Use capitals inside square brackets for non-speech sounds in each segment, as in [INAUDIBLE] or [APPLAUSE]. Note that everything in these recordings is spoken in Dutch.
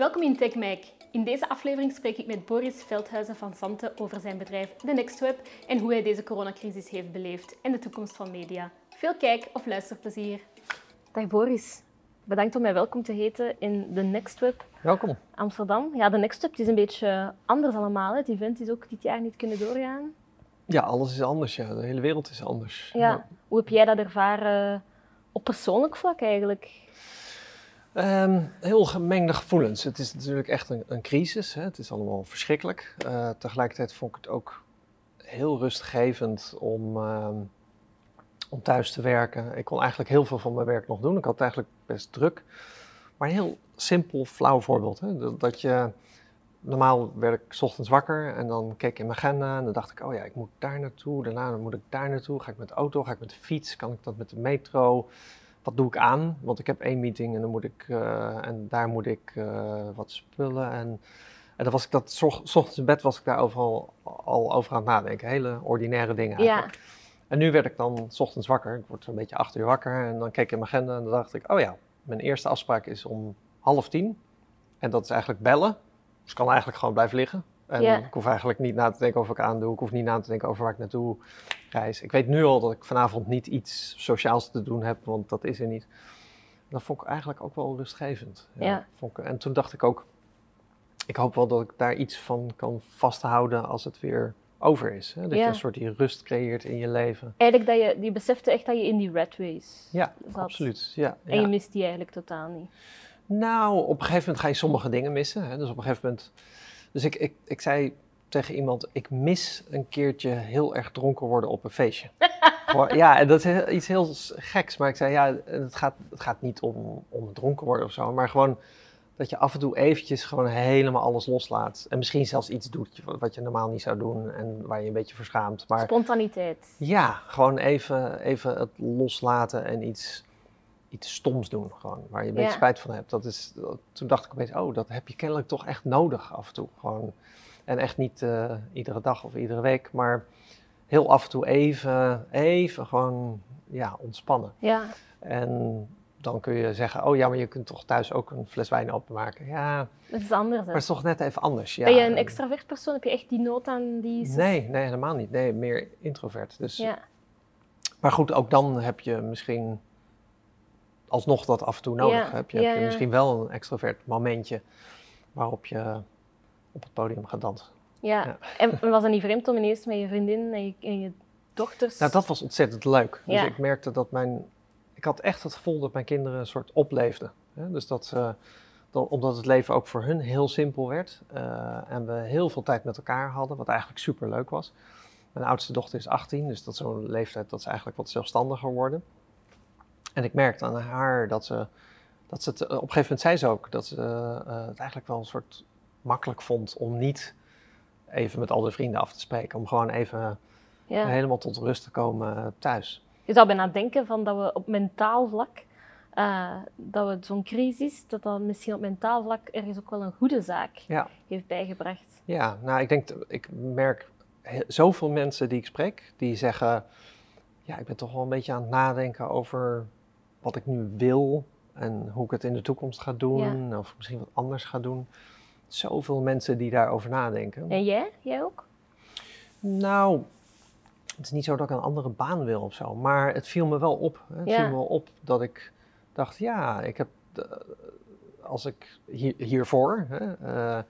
Welkom in TechMike. In deze aflevering spreek ik met Boris Veldhuizen van Zante over zijn bedrijf The Next Web en hoe hij deze coronacrisis heeft beleefd en de toekomst van media. Veel kijk- of luisterplezier. Dag Boris, bedankt om mij welkom te heten in The Next Web Welkom. Amsterdam. Ja, The Next Web is een beetje anders allemaal. hè. Het event is ook dit jaar niet kunnen doorgaan. Ja, alles is anders. Ja. De hele wereld is anders. Ja. Hoe heb jij dat ervaren op persoonlijk vlak eigenlijk? Ehm, heel gemengde gevoelens. Het is natuurlijk echt een, een crisis. Hè. Het is allemaal verschrikkelijk. Eh, tegelijkertijd vond ik het ook heel rustgevend om, ehm, om thuis te werken. Ik kon eigenlijk heel veel van mijn werk nog doen. Ik had het eigenlijk best druk. Maar een heel simpel, flauw voorbeeld. Hè. Dat, dat je... Normaal werd ik ochtends wakker en dan keek ik in mijn agenda en dan dacht ik, oh ja, ik moet daar naartoe, daarna moet ik daar naartoe. Ga ik met de auto, ga ik met de fiets, kan ik dat met de metro? Wat doe ik aan? Want ik heb één meeting en dan moet ik, eh, en daar moet ik eh, wat spullen. En, en dan was ik dat, 's och- 's ochtends in bed was ik daar overal al over aan het nadenken. Hele ordinaire dingen Ja, eigenlijk. En nu werd ik dan 's ochtends wakker. Ik word zo'n beetje acht uur wakker. En dan keek ik in mijn agenda en dan dacht ik, oh ja, mijn eerste afspraak is om half tien. En dat is eigenlijk bellen. Dus ik kan eigenlijk gewoon blijven liggen. En Ja. ik hoef eigenlijk niet na te denken over wat ik aandoe. Ik hoef niet na te denken over waar ik naartoe reis. Ik weet nu al dat ik vanavond niet iets sociaals te doen heb, want dat is er niet. Dat vond ik eigenlijk ook wel rustgevend. Ja. vond ik, en toen dacht ik ook, ik hoop wel dat ik daar iets van kan vasthouden als het weer over is. Hè? Dat Ja. je een soort die rust creëert in je leven. eigenlijk dat je, je besefte echt dat je in die rat race Ja, zat. absoluut. Ja, En je mist die eigenlijk totaal niet. Nou, op een gegeven moment ga je sommige dingen missen. Hè? Dus op een gegeven moment. Dus ik, ik, ik zei tegen iemand: ik mis een keertje heel erg dronken worden op een feestje. [LAUGHS] Ja, en dat is iets heel geks. Maar ik zei: ja, het gaat, het gaat niet om, om dronken worden of zo. Maar gewoon dat je af en toe eventjes gewoon helemaal alles loslaat. En misschien zelfs iets doet wat je normaal niet zou doen. En waar je een beetje verschaamt. Maar Spontaniteit. ja, gewoon even, even het loslaten en iets, iets stoms doen. Gewoon, waar je een beetje Ja. spijt van hebt. Dat is, toen dacht ik opeens, oh, dat heb je kennelijk toch echt nodig af en toe. Gewoon, en echt niet eh, iedere dag of iedere week, maar heel af en toe even, even gewoon ja, ontspannen. Ja, En dan kun je zeggen, oh ja, maar je kunt toch thuis ook een fles wijn openmaken. Ja, dat is anders. hè. maar het is toch net even anders. Ja. ben je een En- extravert persoon? Heb je echt die nood aan die... Nee, nee, helemaal niet. Nee, meer introvert. Dus Ja, Maar goed, ook dan heb je misschien alsnog dat af en toe nodig. Ja, heb je, ja, heb je ja. misschien wel een extrovert momentje waarop je op het podium gaat dansen. ja. Ja. En was dat niet vreemd om ineens met je vriendin en je, en je dochters... Nou, dat was ontzettend leuk. Dus Ja. ik merkte dat mijn... Ik had echt het gevoel dat mijn kinderen een soort opleefden. Hè? Dus dat, ze- dat, omdat het leven ook voor hun heel simpel werd. eh, en we heel veel tijd met elkaar hadden, wat eigenlijk super leuk was. Mijn oudste dochter is 18, dus dat is zo'n leeftijd dat ze eigenlijk wat zelfstandiger worden. En ik merkte aan haar dat ze, dat ze het, op een gegeven moment zei ze ook, dat ze eh, het eigenlijk wel een soort makkelijk vond om niet even met al de vrienden af te spreken. Om gewoon even ja. helemaal tot rust te komen thuis. Je zou bijna denken van dat we op mentaal vlak, eh, dat we zo'n crisis, dat dat misschien op mentaal vlak ergens ook wel een goede zaak Ja. heeft bijgebracht. Ja, nou, ik denk, ik merk zoveel mensen die ik spreek, die zeggen, ja, ik ben toch wel een beetje aan het nadenken over wat ik nu wil en hoe ik het in de toekomst ga doen, of misschien wat anders ga doen. Zoveel mensen die daarover nadenken. En jij? Jij ook? Nou, het is niet zo dat ik een andere baan wil of zo, maar het viel me wel op. hè. Het Ja. viel me wel op dat ik dacht, ja, ik heb, eh, als ik hier, hiervoor, hè, eh,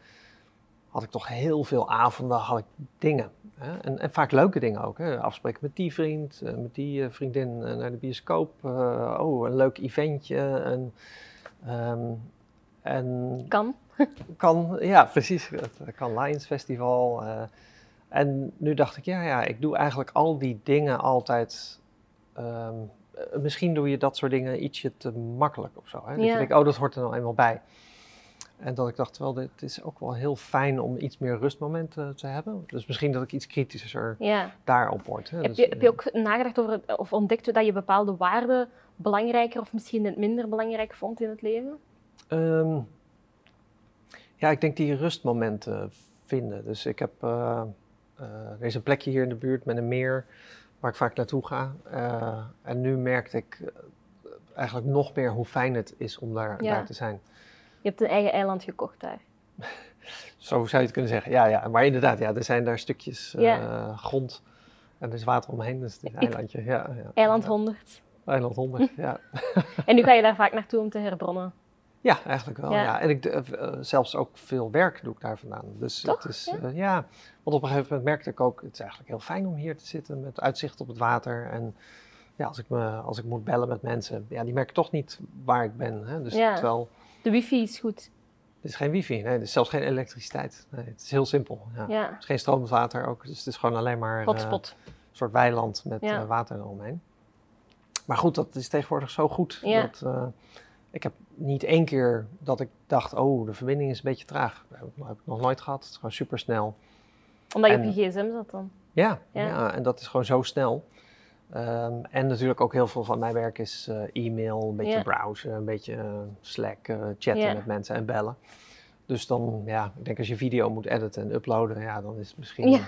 had ik toch heel veel avonden, had ik dingen. Hè? En, en vaak leuke dingen ook. Hè? Afspreken met die vriend, eh, met die vriendin naar de bioscoop. oh, een leuk eventje. En, ehm, en Kan. Kan, ja, precies. Het kan Lions Festival. eh. en nu dacht ik, ja, ja, ik doe eigenlijk al die dingen altijd. ehm, eh, misschien doe je dat soort dingen ietsje te makkelijk of zo. Hè? Dat Ja. je denkt, oh, dat hoort er nou eenmaal bij. En dat ik dacht, wel, dit is ook wel heel fijn om iets meer rustmomenten te hebben. Dus misschien dat ik iets kritischer Ja. daarop word. Hè? Heb Dus, je, heb je ook nagedacht over, of ontdekt dat je bepaalde waarden belangrijker of misschien minder belangrijk vond in het leven? Ehm, ja, ik denk die rustmomenten vinden. Dus ik heb, eh, er is een plekje hier in de buurt met een meer waar ik vaak naartoe ga. Eh, en nu merkte ik eigenlijk nog meer hoe fijn het is om daar, Ja. daar te zijn. Je hebt een eigen eiland gekocht daar. [LAUGHS] Zo zou je het kunnen zeggen. Ja, ja. maar inderdaad, ja, er zijn daar stukjes Ja. grond en er is water omheen, dus het is een eilandje. Ja, ja. Eiland Ja. 100. Eiland 100, ja. En nu ga je daar vaak naartoe om te herbronnen. Ja, eigenlijk wel. Ja. Ja. En ik, eh, eh, zelfs ook veel werk doe ik daar vandaan. Dus Toch? het is, Ja? ja. ja, want op een gegeven moment merkte ik ook, het is eigenlijk heel fijn om hier te zitten met uitzicht op het water. En ja, als ik, me, als ik moet bellen met mensen, ja, die merken toch niet waar ik ben. Hè? Dus Ja. terwijl, De wifi is goed. er is geen wifi, nee, er is zelfs geen elektriciteit. Nee, het is heel simpel. Ja. Ja. Er is geen stromend water ook, dus het is gewoon alleen maar eh, Hotspot. een soort weiland met eh, water eromheen. Maar goed, dat is tegenwoordig zo goed. Ja. Dat, eh, ik heb niet één keer dat ik dacht, oh, de verbinding is een beetje traag. Dat heb ik, nog nooit gehad. Het is gewoon super snel. Omdat je op je gsm zat dan. Ja, Ja. ja. en dat is gewoon zo snel. Ehm, en natuurlijk ook heel veel van mijn werk is eh, e-mail, een beetje Ja. browsen, een beetje eh, Slack, eh, chatten Ja. met mensen en bellen. Dus dan, ja, ik denk als je video moet editen en uploaden, ja, dan is het misschien,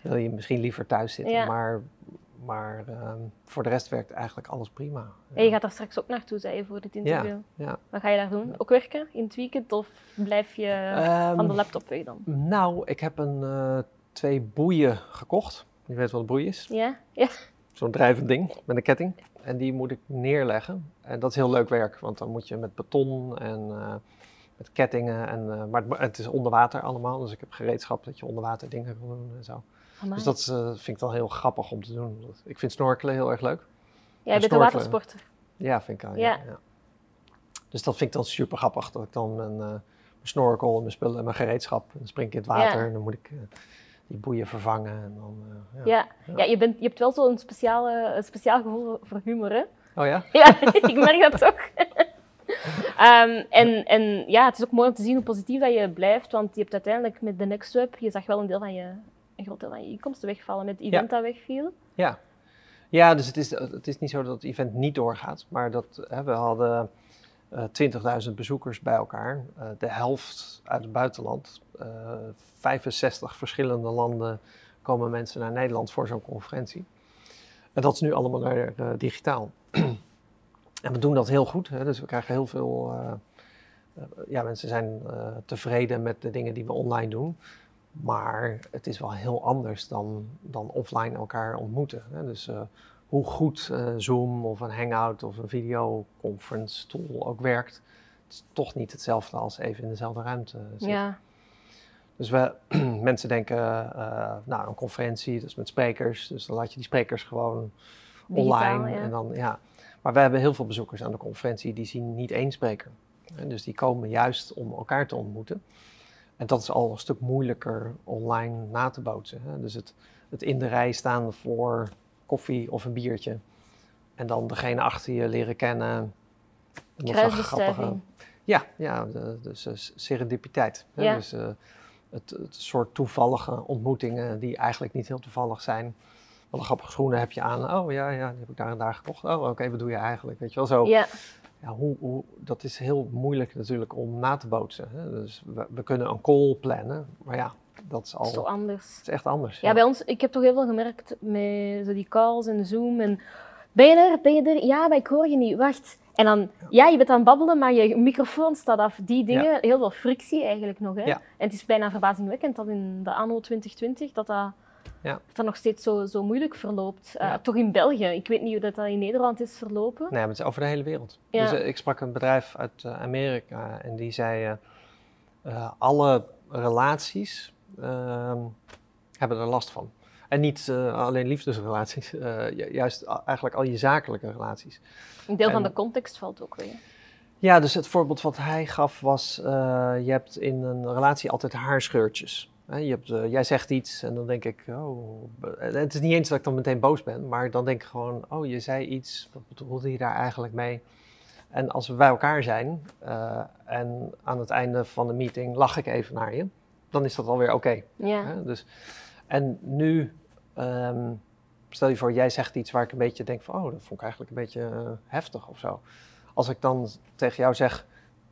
wil je misschien liever thuis zitten. Maar, maar ehm, voor de rest werkt eigenlijk alles prima. En je gaat daar straks ook naartoe, zei je voor dit interview. ja. Wat ga je daar doen? Ook werken in het weekend of blijf je Ehm, van de laptop weg dan? Nou, ik heb een, eh, twee boeien gekocht. Je weet wat een boei is? Ja? Ja. Zo'n drijvend ding met een ketting. En die moet ik neerleggen. En dat is heel leuk werk, want dan moet je met beton en eh, met kettingen. En, eh, maar het, het is onder water allemaal, dus ik heb gereedschap dat je onder water dingen kan doen en zo. Amai. Dus dat is, eh, vind ik wel heel grappig om te doen. Ik vind snorkelen heel erg leuk. Jij bent een watersporter. Ja, vind ik wel. Ja. Ja. Ja, Dus dat vind ik dan super grappig, dat ik dan mijn, eh, mijn snorkel en mijn spullen en mijn gereedschap, en dan spring ik in het water en dan moet ik eh, die boeien vervangen. En dan, ja. Ja, je, bent, je hebt wel zo'n speciale, een speciaal gevoel voor humor, hè? Oh ja? [LAUGHS] Ja, ik merk dat toch. [LAUGHS] Ehm, en, en ja, het is ook mooi om te zien hoe positief dat je blijft, want je hebt uiteindelijk met de Next Web, je zag wel een deel van je, een groot deel van je inkomsten wegvallen met het event dat wegviel. Ja. Ja, dus het is, het is niet zo dat het event niet doorgaat, maar dat, hè, we hadden eh 20.000 bezoekers bij elkaar, eh, de helft uit het buitenland. Eh 65 verschillende landen komen mensen naar Nederland voor zo'n conferentie. En dat is nu allemaal naar digitaal. [CLEARS THROAT] en we doen dat heel goed, hè, dus we krijgen heel veel. ja, mensen zijn tevreden met de dingen die we online doen. Maar het is wel heel anders dan, dan offline elkaar ontmoeten. Hè? Dus eh, hoe goed eh, Zoom of een Hangout of een videoconference tool ook werkt, het is toch niet hetzelfde als even in dezelfde ruimte zitten. Ja, Dus we, [CLEARS THROAT] mensen denken, eh, nou, een conferentie, dat is met sprekers, dus dan laat je die sprekers gewoon Digitaal, online. ja. En dan, ja. Maar we hebben heel veel bezoekers aan de conferentie die zien niet één spreker. En dus die komen juist om elkaar te ontmoeten. En dat is al een stuk moeilijker online na te bootsen. Hè? Dus het, het in de rij staan voor koffie of een biertje. En dan degene achter je leren kennen. Kruisbestuiving. ja, ja dus serendipiteit. Hè? Ja. Dus eh, het, het soort toevallige ontmoetingen die eigenlijk niet heel toevallig zijn. Wat een grappige schoenen heb je aan. Oh ja, ja, die heb ik daar en daar gekocht. Oh, oké, wat doe je eigenlijk? Weet je wel zo. Ja, Ja, hoe, hoe, dat is heel moeilijk natuurlijk om na te bootsen. Hè? Dus we, we kunnen een call plannen, maar ja, dat is al zo anders. het is echt anders. Ja, bij ons, ik heb toch heel veel gemerkt met zo die calls en Zoom en ben je er, ben je er? Ja, maar ik hoor je niet, wacht. En dan, ja, je bent aan het babbelen, maar je microfoon staat af. Die dingen, heel veel frictie eigenlijk nog. Hè? Ja. En het is bijna verbazingwekkend dat in de anno 2020 dat dat, Ja. dat, dat nog steeds zo, zo moeilijk verloopt. Eh, Ja. Toch in België. Ik weet niet hoe dat, dat in Nederland is verlopen. Nee, maar het is over de hele wereld. Ja. Dus eh, ik sprak een bedrijf uit eh, Amerika en die zei: alle relaties ehm, hebben er last van. En niet alleen liefdesrelaties, ju- juist eigenlijk al je zakelijke relaties. Een deel van de context valt ook weg. Ja, dus het voorbeeld wat hij gaf was: je hebt in een relatie altijd haarscheurtjes. Hè, je hebt, eh, jij zegt iets en dan denk ik, oh, en het is niet eens dat ik dan meteen boos ben, maar dan denk ik gewoon, oh, je zei iets, wat bedoelde je daar eigenlijk mee? En als we bij elkaar zijn eh, en aan het einde van de meeting lach ik even naar je, dan is dat alweer oké. Ja, dus, en nu, ehm, stel je voor, jij zegt iets waar ik een beetje denk van, oh, dat vond ik eigenlijk een beetje eh, heftig of zo. Als ik dan tegen jou zeg,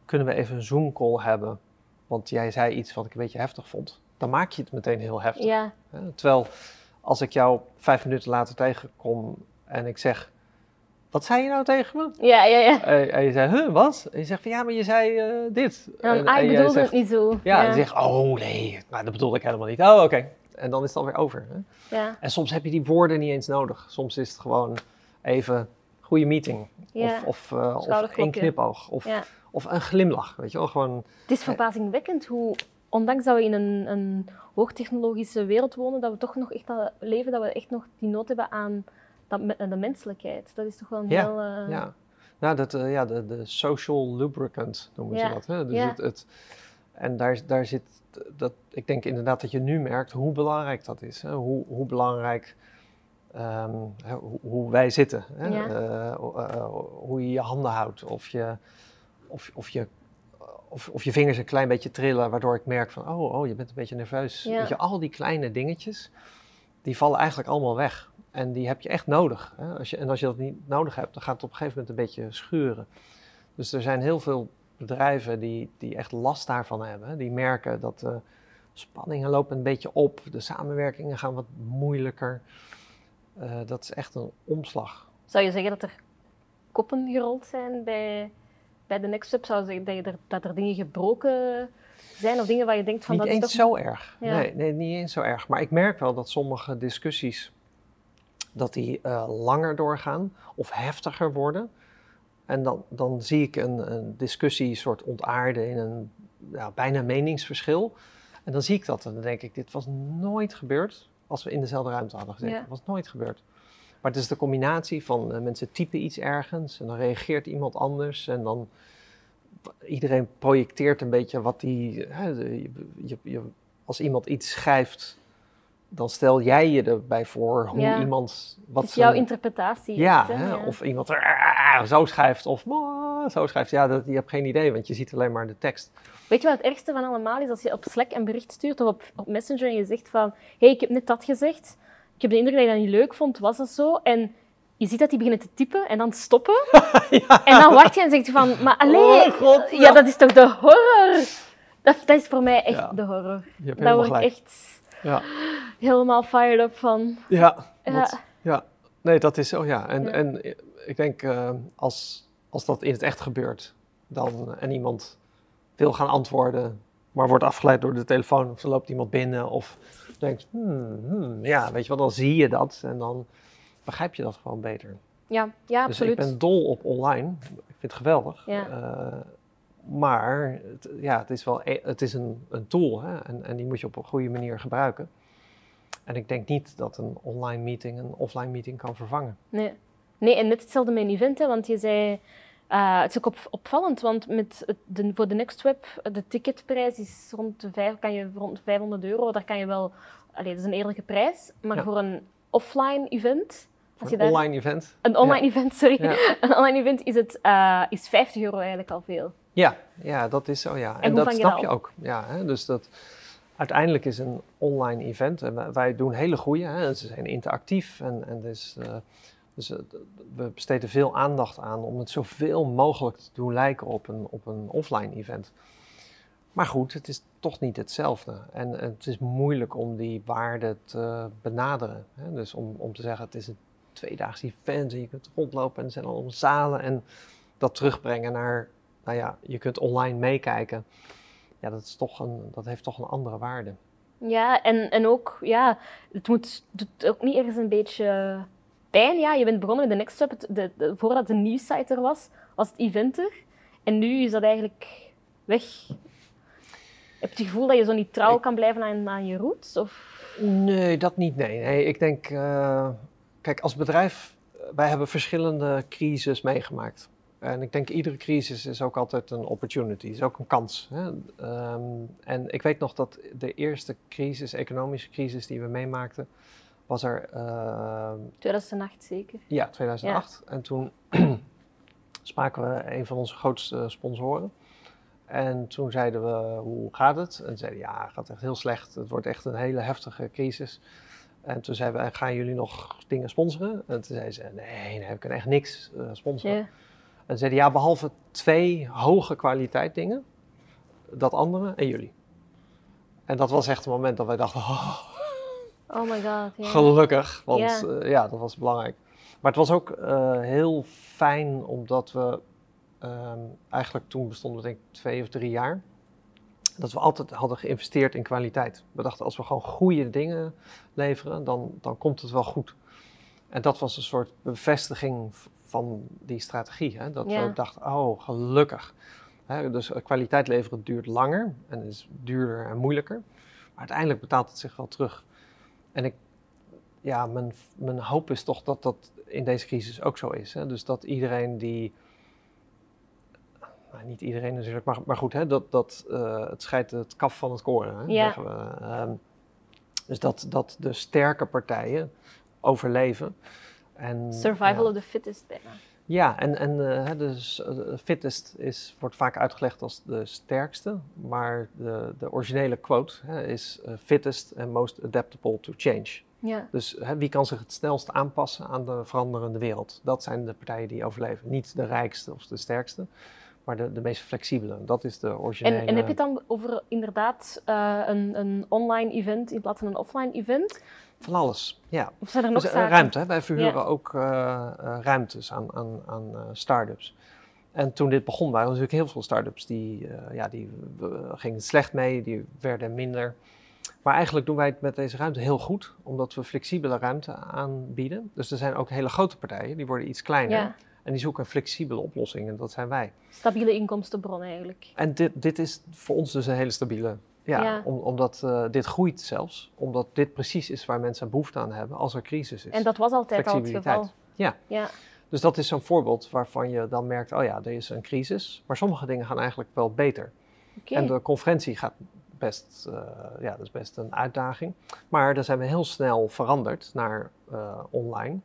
kunnen we even een Zoom-call hebben, want jij zei iets wat ik een beetje heftig vond, dan maak je het meteen heel heftig. ja? Terwijl als ik jou vijf minuten later tegenkom en ik zeg, wat zei je nou tegen me? Ja, ja, ja. En, en je zei, huh, wat? En je zegt van, ja, maar je zei eh, dit. En- ah, ik bedoelde zegt- het niet zo. Ja, en ja. je, oh nee, nou, dat bedoel ik helemaal niet. Oh, oké. En dan is het alweer over. Hè? ja. En soms heb je die woorden niet eens nodig. Soms is het gewoon even goede meeting. Ja. Of, of, eh, of één knipoog. Of, Ja. of een glimlach. Weet je wel, gewoon... Het is verbazingwekkend hoe, ondanks dat we in een, een hoogtechnologische wereld wonen, dat we toch nog echt dat leven, dat we echt nog die nood hebben aan dat, de menselijkheid. Dat is toch wel een Ja, heel... eh, Ja, nou, dat, eh, ja de, de social lubricant noemen ze dat. Hè? Dus ja. het, het, en daar, daar zit, dat, ik denk inderdaad dat je nu merkt hoe belangrijk dat is. Hè? Hoe, hoe belangrijk ehm, hè, hoe, hoe wij zitten. Hè? Eh, hoe je je handen houdt. Of je, of, of, je, of, of je vingers een klein beetje trillen, waardoor ik merk van, oh, oh je bent een beetje nerveus. Ja. Weet je, al die kleine dingetjes, die vallen eigenlijk allemaal weg. En die heb je echt nodig. Hè? Als je, en als je dat niet nodig hebt, dan gaat het op een gegeven moment een beetje schuren. Dus er zijn heel veel bedrijven die, die echt last daarvan hebben. hè. Die merken dat de spanningen lopen een beetje op. De samenwerkingen gaan wat moeilijker. Eh, dat is echt een omslag. Zou je zeggen dat er koppen gerold zijn bij, bij de Next Step? Zou zeggen dat, je er, dat er dingen gebroken zijn of dingen waar je denkt van niet dat eens is toch... zo erg. Ja. Nee, nee, niet eens zo erg. Maar ik merk wel dat sommige discussies dat die eh, langer doorgaan of heftiger worden. En dan, dan zie ik een, een discussie soort ontaarden in een ja, bijna meningsverschil. En dan zie ik dat en dan denk ik, dit was nooit gebeurd als we in dezelfde ruimte hadden gezeten. Ja. Dat was nooit gebeurd. Maar het is de combinatie van eh, mensen typen iets ergens en dan reageert iemand anders en dan iedereen projecteert een beetje wat die. Hè, je, je, je- als iemand iets schrijft, dan stel jij je erbij voor hoe Ja. iemand. Wat Het is jouw zijn- interpretatie. ja, hè? Ja. of iemand "Ah, zo schrijft of "Ah, zo schrijft. Ja, dat, je hebt geen idee, want je ziet alleen maar de tekst. Weet je wat het ergste van allemaal is? Als je op Slack een bericht stuurt of op, op Messenger en je zegt van... hey, ik heb net dat gezegd. Ik heb de indruk dat je dat niet leuk vond. Was dat zo? En je ziet dat die beginnen te typen en dan stoppen. [LAUGHS] En dan wacht je en zegt je van... Maar alleen... Oh, God, ja. ja. dat is toch de horror? Dat, dat is voor mij echt Ja. de horror. Je Daar word ik echt Ja. helemaal fired up van. Ja, Ja. Nee, dat is zo, ja. En, en ik denk, eh, als, als dat in het echt gebeurt, dan, en iemand wil gaan antwoorden, maar wordt afgeleid door de telefoon, of er loopt iemand binnen, of denkt, hmm, hmm, ja, weet je wel, dan zie je dat en dan begrijp je dat gewoon beter. Ja, ja Dus absoluut. ik ben dol op online, ik vind het geweldig. Ja. Eh, maar het, ja, het is wel e- het is een, een tool hè? En, en die moet je op een goede manier gebruiken. En ik denk niet dat een online meeting een offline meeting kan vervangen. Nee. nee, en net hetzelfde met een event, hè, want je zei... eh, het is ook op, opvallend, want met de, voor de Next Web, de ticketprijs is rond de vijf, kan je rond 500 euro. Daar kan je wel... Allee, dat is een eerlijke prijs. Maar Ja. voor een offline event... Als je Een daar, online event. een online event, sorry. Ja. [LAUGHS] Een online event is, het, eh, is 50 euro eigenlijk al veel. Ja, ja, dat is zo, ja. En, dat je snap je ook. Ja, hè? Dus dat, uiteindelijk is een online event, en wij, wij doen hele goede, hè? ze zijn interactief en, en dus, eh, dus eh, we besteden veel aandacht aan om het zoveel mogelijk te doen lijken op een, op een offline event. Maar goed, het is toch niet hetzelfde. En het is moeilijk om die waarde te benaderen. Dus om, om te zeggen, het is een tweedaags event en je kunt rondlopen en er zijn allemaal zalen en dat terugbrengen naar nou ja, je kunt online meekijken. Ja, dat, is toch een, dat heeft toch een andere waarde. Ja, en, en ook, ja, het moet, ook niet ergens een beetje pijn. Ja, je bent begonnen met de Next Step. Het- De, de, voordat de nieuwsite er was, was het event er. En nu is dat eigenlijk weg. Heb je het gevoel dat je zo niet trouw kan blijven aan, aan je roots? Of... Nee, dat niet. Nee, nee ik denk, eh, kijk, als bedrijf, eh, wij hebben verschillende crises meegemaakt. En ik denk, iedere crisis is ook altijd een opportunity, is ook een kans. Hè? Ehm, en ik weet nog dat de eerste crisis, economische crisis die we meemaakten, was er ehm, 2008 zeker. Ja, 2008. En toen [CLEARS THROAT] spraken we een van onze grootste sponsoren. En toen zeiden we, hoe gaat het? En ze zeiden, ja, het gaat echt heel slecht. Het wordt echt een hele heftige crisis. En toen zeiden we, "En gaan jullie nog dingen sponsoren? En toen zeiden ze, nee, nee we kunnen echt niks eh, sponsoren. En ze zeiden, ja, behalve twee hoge kwaliteit dingen, dat andere en jullie. En dat was echt een moment dat wij dachten, [LAUGHS] oh, Oh my god. Gelukkig, want Ja. ja. ja, dat was belangrijk. Maar het was ook eh, heel fijn omdat we ehm, eigenlijk toen bestonden we denk ik twee of drie jaar. Dat we altijd hadden geïnvesteerd in kwaliteit. We dachten als we gewoon goede dingen leveren, dan, dan komt het wel goed. En dat was een soort bevestiging van die strategie. Hè? Dat we dachten, oh gelukkig. Hè, dus eh, kwaliteit leveren duurt langer en is duurder en moeilijker. Maar uiteindelijk betaalt het zich wel terug. En ik, ja, mijn, mijn hoop is toch dat dat in deze crisis ook zo is. Hè? Dus dat iedereen die. Nou, niet iedereen natuurlijk, maar, maar goed, hè, dat, dat eh, het scheidt het kaf van het koren. Hè, Ja. zeggen we. Ehm, dus dat, dat de sterke partijen overleven. En, Survival ja. of the fittest bijna. Ja, en, en dus, fittest is, wordt vaak uitgelegd als de sterkste, maar de, de originele quote hè, is eh, fittest and most adaptable to change. Ja. Dus hè, wie kan zich het snelst aanpassen aan de veranderende wereld? Dat zijn de partijen die overleven. Niet de rijkste of de sterkste, maar de, de meest flexibele. Dat is de originele. En, en heb je het dan over inderdaad een, een online event in plaats van een offline event? Van alles, ja. Of zijn er nog Dus, eh, zaken? ruimte, hè. wij verhuren Ja. ook eh, eh, ruimtes aan, aan, aan start-ups. En toen dit begon waren er natuurlijk heel veel start-ups die, ja, die gingen slecht mee, die werden minder. Maar eigenlijk doen wij het met deze ruimte heel goed, omdat we flexibele ruimte aanbieden. Dus er zijn ook hele grote partijen, die worden iets kleiner. Ja, En die zoeken een flexibele oplossing en dat zijn wij. stabiele inkomstenbron eigenlijk. En dit, dit is voor ons dus een hele stabiele. Ja, Ja. Om, omdat eh, dit groeit zelfs. Omdat dit precies is waar mensen behoefte aan hebben als er crisis is. En dat was altijd al het Flexibiliteit. geval. Ja. Ja, Dus dat is zo'n voorbeeld waarvan je dan merkt, oh ja, er is een crisis. Maar sommige dingen gaan eigenlijk wel beter. oké. En de conferentie gaat best, eh, ja, dat is best een uitdaging. Maar daar zijn we heel snel veranderd naar eh, online.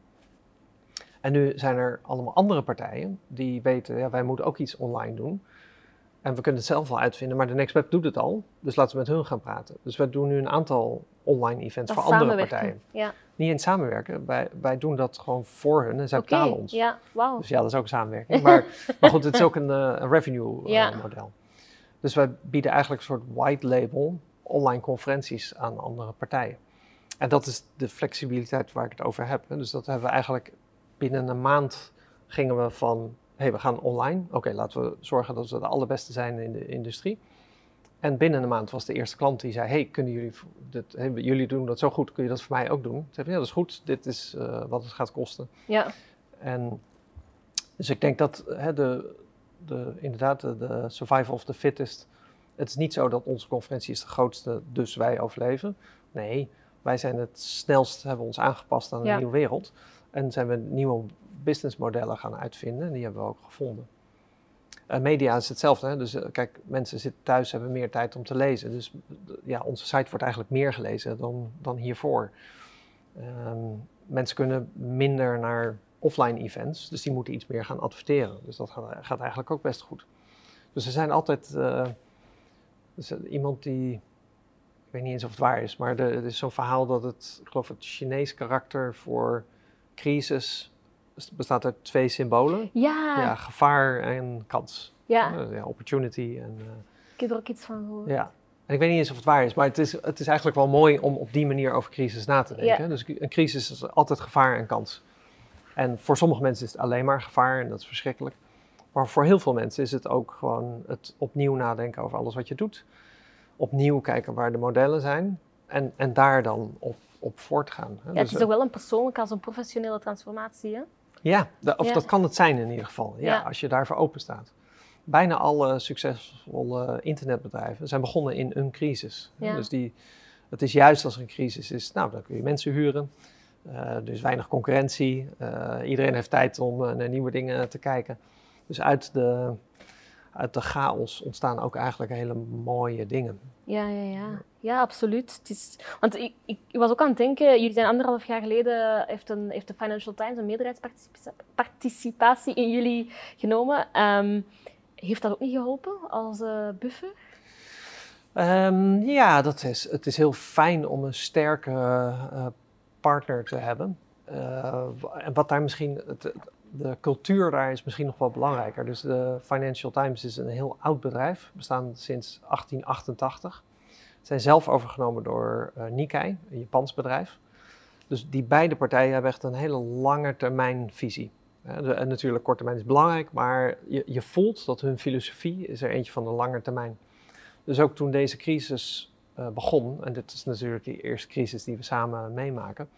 En nu zijn er allemaal andere partijen die weten, ja, wij moeten ook iets online doen. En we kunnen het zelf wel uitvinden, maar de NextWeb doet het al. Dus laten we met hun gaan praten. Dus wij doen nu een aantal online events Dat voor andere partijen. Ja, Niet in samenwerken, wij, wij doen dat gewoon voor hun en zij betalen ons. Ja, wauw. Dus ja, dat is ook een samenwerking. Maar, [LAUGHS] maar goed, het is ook een, eh, een revenue eh, Ja. model. Dus wij bieden eigenlijk een soort white label online conferenties aan andere partijen. En dat is de flexibiliteit waar ik het over heb. Dus dat hebben we eigenlijk binnen een maand gingen we van, hey, we gaan online. Oké, laten we zorgen dat we de allerbeste zijn in de industrie. En binnen een maand was de eerste klant die zei, hey, kunnen jullie, dit, hey, jullie doen dat zo goed, kun je dat voor mij ook doen? Toen zei ja, dat is goed, dit is eh, wat het gaat kosten. Ja, En dus ik denk dat hè, de, de, inderdaad de, survival of the fittest. Het is niet zo dat onze conferentie is de grootste, dus wij overleven. Nee, wij zijn het snelst, hebben ons aangepast aan een Ja. nieuwe wereld. En zijn we nieuwe businessmodellen gaan uitvinden en die hebben we ook gevonden. Eh, media is hetzelfde. Hè? Dus eh, kijk, mensen zitten thuis, hebben meer tijd om te lezen. Dus eh, ja, onze site wordt eigenlijk meer gelezen dan, dan hiervoor. Ehm, mensen kunnen minder naar offline events, dus die moeten iets meer gaan adverteren. Dus dat gaat, eigenlijk ook best goed. Dus er zijn altijd dus, iemand die, ik weet niet eens of het waar is, maar er is zo'n verhaal dat het, ik geloof het Chinees karakter voor crisis bestaat uit twee symbolen. ja, Ja, gevaar en kans. ja. Eh, ja, opportunity en... eh, ik heb er ook iets van gehoord. ja. En ik weet niet eens of het waar is, maar het is, het is eigenlijk wel mooi om op die manier over crisis na te denken. Ja. Dus een crisis is altijd gevaar en kans. En voor sommige mensen is het alleen maar gevaar en dat is verschrikkelijk. Maar voor heel veel mensen is het ook gewoon het opnieuw nadenken over alles wat je doet. Opnieuw kijken waar de modellen zijn en, en daar dan op, op voortgaan. hè. Ja, het Dus, is zowel een persoonlijke als een professionele transformatie. Hè? Ja, of Ja. dat kan het zijn in ieder geval, ja, Ja. als je daarvoor open staat. Bijna alle succesvolle internetbedrijven zijn begonnen in een crisis. Ja. Dus die, het is juist als er een crisis is, nou, dan kun je mensen huren. Eh, er is weinig concurrentie. Eh, iedereen heeft tijd om eh, naar nieuwe dingen te kijken. Dus uit de, uit de chaos ontstaan ook eigenlijk hele mooie dingen. Ja, ja, ja. Ja, absoluut. Het is, want ik, ik was ook aan het denken, jullie zijn anderhalf jaar geleden, heeft, een, heeft de Financial Times een meerderheidsparticipatie in jullie genomen. Ehm, heeft dat ook niet geholpen als eh, buffer? Ehm, ja, dat is, het is heel fijn om een sterke eh, partner te hebben. Eh, en wat daar misschien, het, de cultuur daar is misschien nog wel belangrijker. Dus de Financial Times is een heel oud bedrijf, bestaan sinds 1888. Zijn zelf overgenomen door eh, Nikkei, een Japans bedrijf. Dus die beide partijen hebben echt een hele lange termijn visie. Natuurlijk, korte termijn is belangrijk, maar je, je voelt dat hun filosofie is er eentje van de lange termijn. Dus ook toen deze crisis uh, begon, en dit is natuurlijk de eerste crisis die we samen meemaken,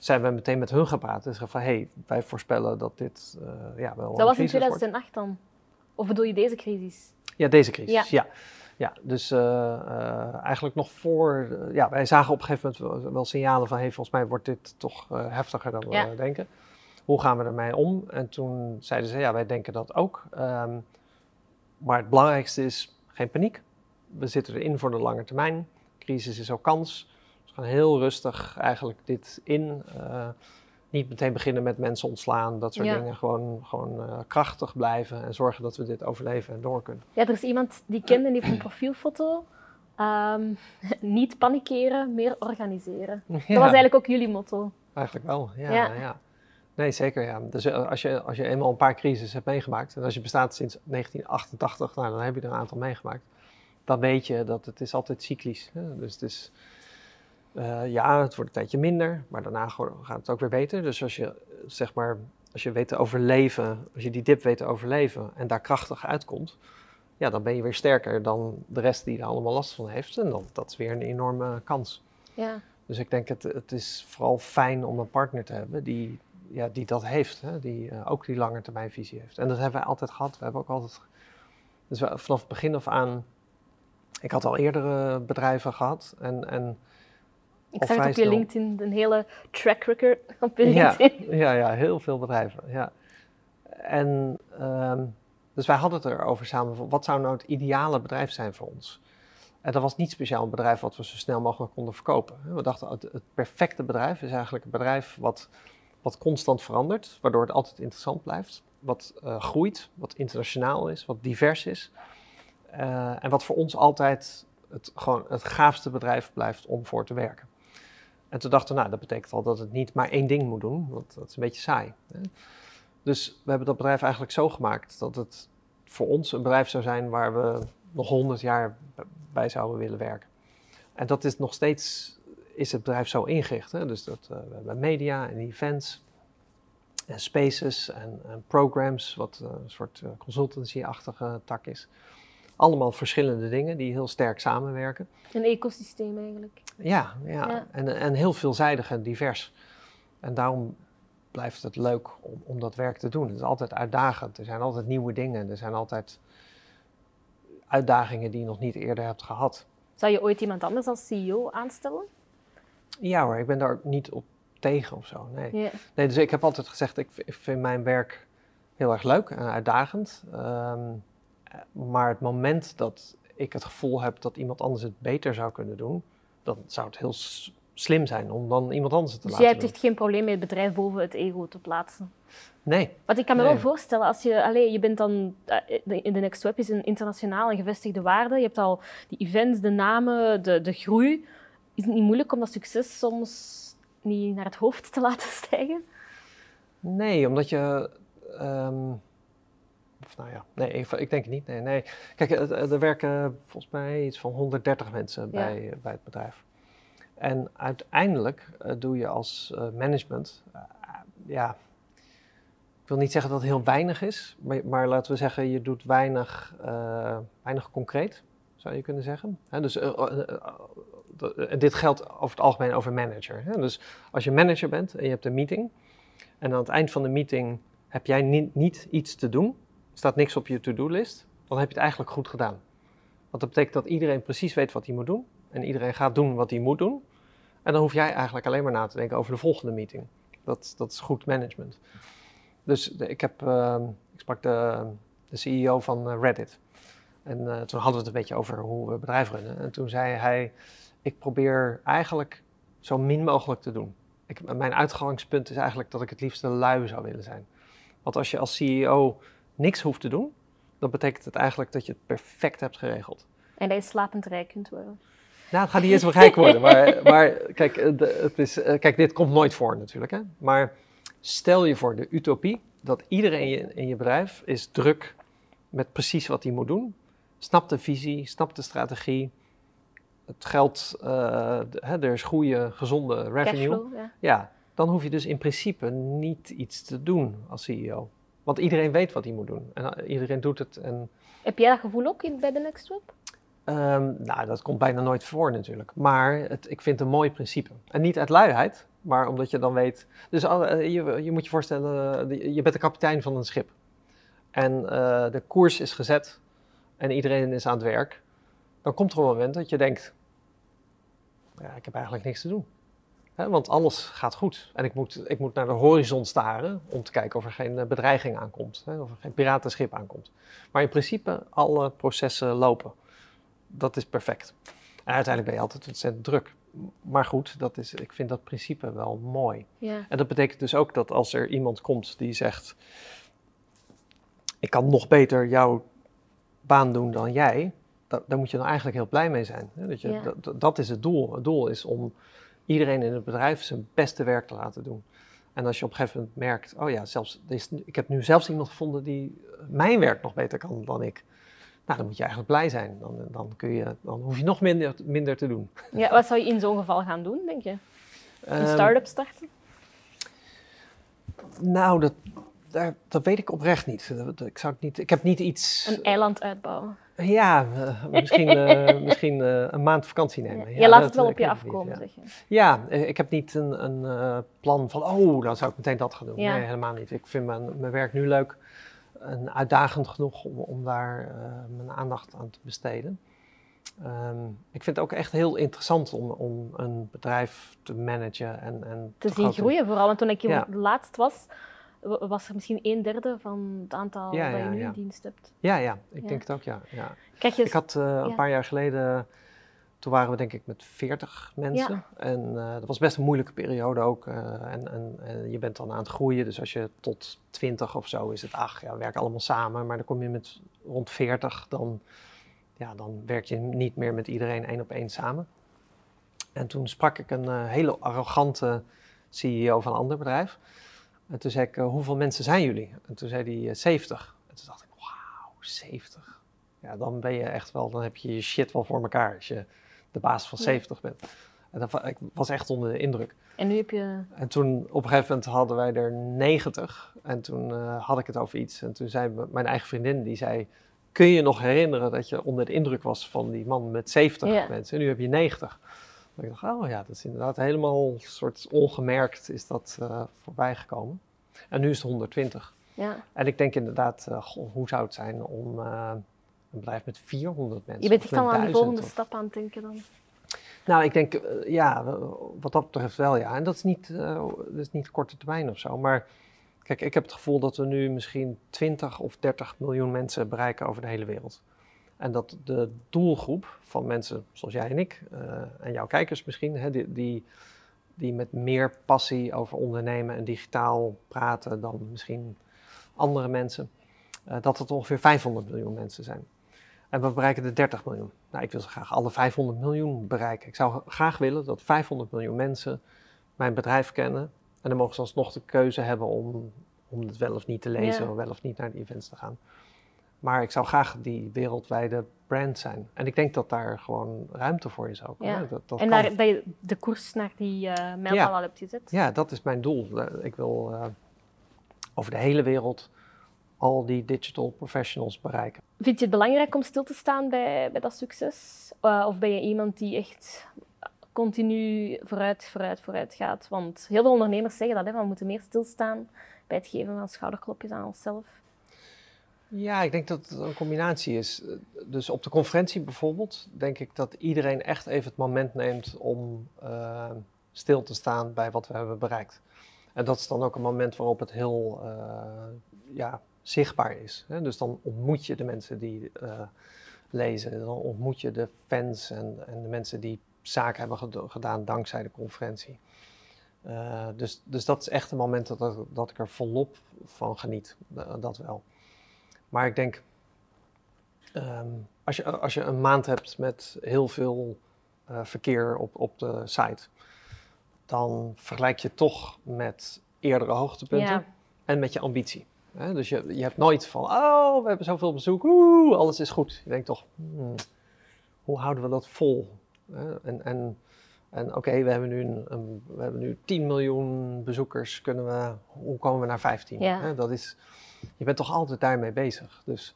zijn we meteen met hun gepraat. Dus van, hé, hey, wij voorspellen dat dit uh, ja, wel Dat was in 2008 dan? Of bedoel je deze crisis? Ja, deze crisis, ja. ja. dus uh, eigenlijk nog voor, ja, wij zagen op een gegeven moment wel, signalen van, hé, hey, volgens mij wordt dit toch heftiger dan we denken. Hoe gaan we ermee om? En toen zeiden ze, ja, wij denken dat ook. Um, maar het belangrijkste is geen paniek. We zitten erin voor de lange termijn. Crisis is ook kans. Dus we gaan heel rustig eigenlijk dit in. Uh, niet meteen beginnen met mensen ontslaan, dat soort dingen. Gewoon, gewoon uh, krachtig blijven en zorgen dat we dit overleven en door kunnen. Ja, er is iemand die kende en die heeft een profielfoto. Um, [LAUGHS] niet panikeren, meer organiseren. Dat was eigenlijk ook jullie motto. Eigenlijk wel, ja. ja. ja. Nee, zeker ja. Dus eh, als je, als je eenmaal een paar crises hebt meegemaakt, en als je bestaat sinds 1988, nou, dan heb je er een aantal meegemaakt, dan weet je dat het is altijd cyclisch. Hè? Dus het is, uh, ja, het wordt een tijdje minder, maar daarna gaat het ook weer beter. Dus als je, zeg maar, als je weet te overleven, als je die dip weet te overleven en daar krachtig uitkomt, ja, dan ben je weer sterker dan de rest die er allemaal last van heeft. En dan, dat is weer een enorme kans. Ja. Dus ik denk, het, het is vooral fijn om een partner te hebben die, ja, die dat heeft. Hè? Die uh, ook die lange termijnvisie heeft. En dat hebben wij altijd gehad. We hebben ook altijd... Dus vanaf het begin af aan... Ik had al eerdere bedrijven gehad en... en ik zag het op je LinkedIn, een hele track record [LAUGHS] op je LinkedIn. Ja, ja, heel veel bedrijven. Ja. En um, dus wij hadden het erover samen, wat zou nou het ideale bedrijf zijn voor ons? En dat was niet speciaal een bedrijf wat we zo snel mogelijk konden verkopen. We dachten, het, het perfecte bedrijf is eigenlijk een bedrijf wat wat constant verandert, waardoor het altijd interessant blijft. Wat uh, groeit, wat internationaal is, wat divers is. Uh, en wat voor ons altijd het, gewoon het gaafste bedrijf blijft om voor te werken. En toen dachten we, nou, dat betekent al dat het niet maar één ding moet doen, want dat is een beetje saai. Hè? Dus we hebben dat bedrijf eigenlijk zo gemaakt dat het voor ons een bedrijf zou zijn waar we nog honderd jaar bij zouden willen werken. En dat is nog steeds is het bedrijf zo ingericht. Hè? Dus dat, uh, we hebben media en events en spaces en, programs, wat uh, een soort uh, consultancy-achtige tak is. Allemaal verschillende dingen die heel sterk samenwerken. Een ecosysteem eigenlijk. Ja, ja. En, en heel veelzijdig en divers. En daarom blijft het leuk om, om dat werk te doen. Het is altijd uitdagend. Er zijn altijd nieuwe dingen. Er zijn altijd uitdagingen die je nog niet eerder hebt gehad. Zou je ooit iemand anders als CEO aanstellen? Ja hoor, ik ben daar niet op tegen of zo. Nee. nee dus ik heb altijd gezegd, ik, ik, vind mijn werk heel erg leuk en uitdagend. Ehm, maar het moment dat ik het gevoel heb dat iemand anders het beter zou kunnen doen, dan zou het heel slim zijn om dan iemand anders het te dus laten doen. Dus jij hebt echt geen probleem met het bedrijf boven het ego te plaatsen? Nee. Want ik kan me wel voorstellen, als je, allez, je bent dan, eh, in de Next Web is een internationaal en gevestigde waarde, je hebt al die events, de namen, de, de groei. Is het niet moeilijk om dat succes soms niet naar het hoofd te [LAUGHS] laten stijgen? Nee, omdat je. Um, of nou ja, nee, ik, ik, denk het niet. Nee, nee. Kijk, er werken volgens mij iets van 130 mensen bij, bij het bedrijf. En uiteindelijk uh, doe je als uh, management, uh, ja, ik wil niet zeggen dat het heel weinig is, maar, maar laten we zeggen, je doet weinig, weinig concreet, zou je kunnen zeggen. dus en dit geldt over het algemeen over manager. Hè? Dus als je manager bent en je hebt een meeting, en aan het eind van de meeting heb jij niet, niet iets te doen, staat niks op je to-do-list, dan heb je het eigenlijk goed gedaan. Want dat betekent dat iedereen precies weet wat hij moet doen, en iedereen gaat doen wat hij moet doen. En dan hoef jij eigenlijk alleen maar na te denken over de volgende meeting. Dat, dat is goed management. Dus ik, heb, uh, ik sprak de, de CEO van eh, Reddit. En uh, toen hadden we het een beetje over hoe we bedrijf runnen. En toen zei hij, ik probeer eigenlijk zo min mogelijk te doen. Ik, mijn uitgangspunt is eigenlijk dat ik het liefst lui zou willen zijn. Want als je als CEO niks hoeft te doen, dan betekent het eigenlijk dat je het perfect hebt geregeld. En dat je slapend rijk kunt worden. Nou, het gaat niet eens wel rijk worden. Maar, [LAUGHS] maar kijk, eh, het is, eh, kijk, dit komt nooit voor natuurlijk. Hè? Maar stel je voor de utopie dat iedereen in je bedrijf is druk met precies wat hij moet doen. Snapt de visie, snapt de strategie, het geld, uh, hè, er is goede, gezonde revenue. Cashflow, ja. Ja, dan hoef je dus in principe niet iets te doen als CEO. Want iedereen weet wat hij moet doen. En uh, iedereen doet het. En, Heb jij dat gevoel ook in, bij de Next Web? um, nou, dat komt bijna nooit voor natuurlijk. Maar het, ik vind het een mooi principe. En niet uit luiheid, maar omdat je dan weet... Dus uh, je, je, moet je voorstellen, uh, je bent de kapitein van een schip. En uh, de koers is gezet en iedereen is aan het werk. Dan komt er een moment dat je denkt, ja, ik heb eigenlijk niks te doen. He, want alles gaat goed. En ik moet, ik moet naar de horizon staren om te kijken of er geen bedreiging aankomt. Hè, of er geen piratenschip aankomt. Maar in principe, alle processen lopen. Dat is perfect. En uiteindelijk ben je altijd ontzettend druk. Maar goed, dat is, ik vind dat principe wel mooi. Ja. En dat betekent dus ook dat als er iemand komt die zegt: Ik kan nog beter jouw baan doen dan jij, da daar moet je dan eigenlijk heel blij mee zijn. Dat, je, Ja. dat, dat is het doel. Het doel is om iedereen in het bedrijf zijn beste werk te laten doen. En als je op een gegeven moment merkt: Oh ja, zelfs, ik heb nu zelfs iemand gevonden die mijn werk nog beter kan dan ik. Nou, dan moet je eigenlijk blij zijn. Dan, dan, kun je, dan hoef je nog minder, minder te doen. Ja, wat zou je in zo'n geval gaan doen, denk je? Een Ehm, start-up starten? Nou, dat, daar, dat weet ik oprecht niet. Ik, zou het niet. ik heb niet iets. Een eiland uitbouwen? Ja, misschien, [LAUGHS] eh, misschien eh, een maand vakantie nemen. je laat dat, het wel eh, op je niet, afkomen, ja. zeg je. Ja, ik heb niet een, een plan van, oh, dan zou ik meteen dat gaan doen. Ja. Nee, helemaal niet. Ik vind mijn, mijn werk nu leuk en uitdagend genoeg om, om daar mijn aandacht aan te besteden. Ehm, ik vind het ook echt heel interessant om, om een bedrijf te managen en, en Te zien groten. groeien vooral. Want toen ik Ja. laatst was, wa- was er misschien een derde van het aantal Ja, dat je nu in dienst hebt. Ja, ja, ik denk het ook, ja. ja. Krijg je Ik had eh, een paar jaar geleden, toen waren we denk ik met 40 mensen. En eh, dat was best een moeilijke periode ook. eh, en, en, en je bent dan aan het groeien, dus als je tot 20 of zo is het, ach ja, we werken allemaal samen. Maar dan kom je met rond 40, dan, ja, dan werk je niet meer met iedereen één op één samen. En toen sprak ik een hele arrogante CEO van een ander bedrijf. En toen zei ik, eh, hoeveel mensen zijn jullie? En toen zei hij eh, 70. En toen dacht ik, wauw, 70. Ja, dan ben je echt wel, dan heb je je shit wel voor elkaar als je de baas van Ja. 70 bent. En dat, ik was echt onder de indruk. En nu heb je... En toen op een gegeven moment hadden wij er 90. En toen eh, had ik het over iets. En toen zei mijn eigen vriendin, die zei... Kun je je nog herinneren dat je onder de indruk was van die man met 70 Ja. mensen? En nu heb je 90. En ik dacht, oh ja, dat is inderdaad helemaal soort ongemerkt is dat eh voorbij gekomen. En nu is het 120. Ja. En ik denk inderdaad, eh, goh, hoe zou het zijn om eh, een bedrijf met 400 mensen? Je bent echt al aan die 1000 volgende of- stap aan het denken dan. nou, ik denk, ja, wat dat betreft wel, ja. En dat is niet, dat is niet korte termijn of zo. Maar kijk, ik heb het gevoel dat we nu misschien 20 of 30 miljoen mensen bereiken over de hele wereld. En dat de doelgroep van mensen zoals jij en ik, eh, en jouw kijkers misschien, hè, die, die, die met meer passie over ondernemen en digitaal praten dan misschien andere mensen, eh, dat het ongeveer 500 miljoen mensen zijn. En we bereiken de 30 miljoen. Nou, ik wil zo graag alle 500 miljoen bereiken. Ik zou graag willen dat 500 miljoen mensen mijn bedrijf kennen. En dan mogen ze alsnog de keuze hebben om, om het wel of niet te lezen, Ja. of wel of niet naar de events te gaan. Maar ik zou graag die wereldwijde brand zijn. En ik denk dat daar gewoon ruimte voor is ook. Ja. Hè? Dat, dat en kan. daar, dat je de koers naar die eh mijlpaal al hebt gezet. Ja, dat is mijn doel. Eh, Ik wil eh, over de hele wereld al die digital professionals bereiken. Vind je het belangrijk om stil te staan bij, bij dat succes? Of ben je iemand die echt continu vooruit, vooruit, vooruit gaat? Want heel veel ondernemers zeggen dat, hè, we moeten meer stilstaan bij het geven van schouderklopjes aan onszelf. Ja, ik denk dat het een combinatie is. Dus op de conferentie bijvoorbeeld, denk ik dat iedereen echt even het moment neemt om eh, stil te staan bij wat we hebben bereikt. En dat is dan ook een moment waarop het heel eh, ja, zichtbaar is. Hè? Dus dan ontmoet je de mensen die eh, lezen, dan ontmoet je de fans en, en de mensen die zaken hebben gedaan dankzij de conferentie. Dus, dus dat is echt een moment dat, dat, ik er volop van geniet, dat wel. Maar ik denk, ehm, als, je, als je een maand hebt met heel veel eh, verkeer op, op de site, dan vergelijk je toch met eerdere hoogtepunten Ja. en met je ambitie. Hè? Dus je, je hebt nooit van, oh, we hebben zoveel bezoek, oeh, alles is goed. Je denkt toch, hmm, hoe houden we dat vol? Hè? En, en, en oké, we hebben nu een, een- we hebben nu 10 miljoen bezoekers. Kunnen we, hoe komen we naar 15? Ja. Hè? Dat is, je bent toch altijd daarmee bezig. Dus,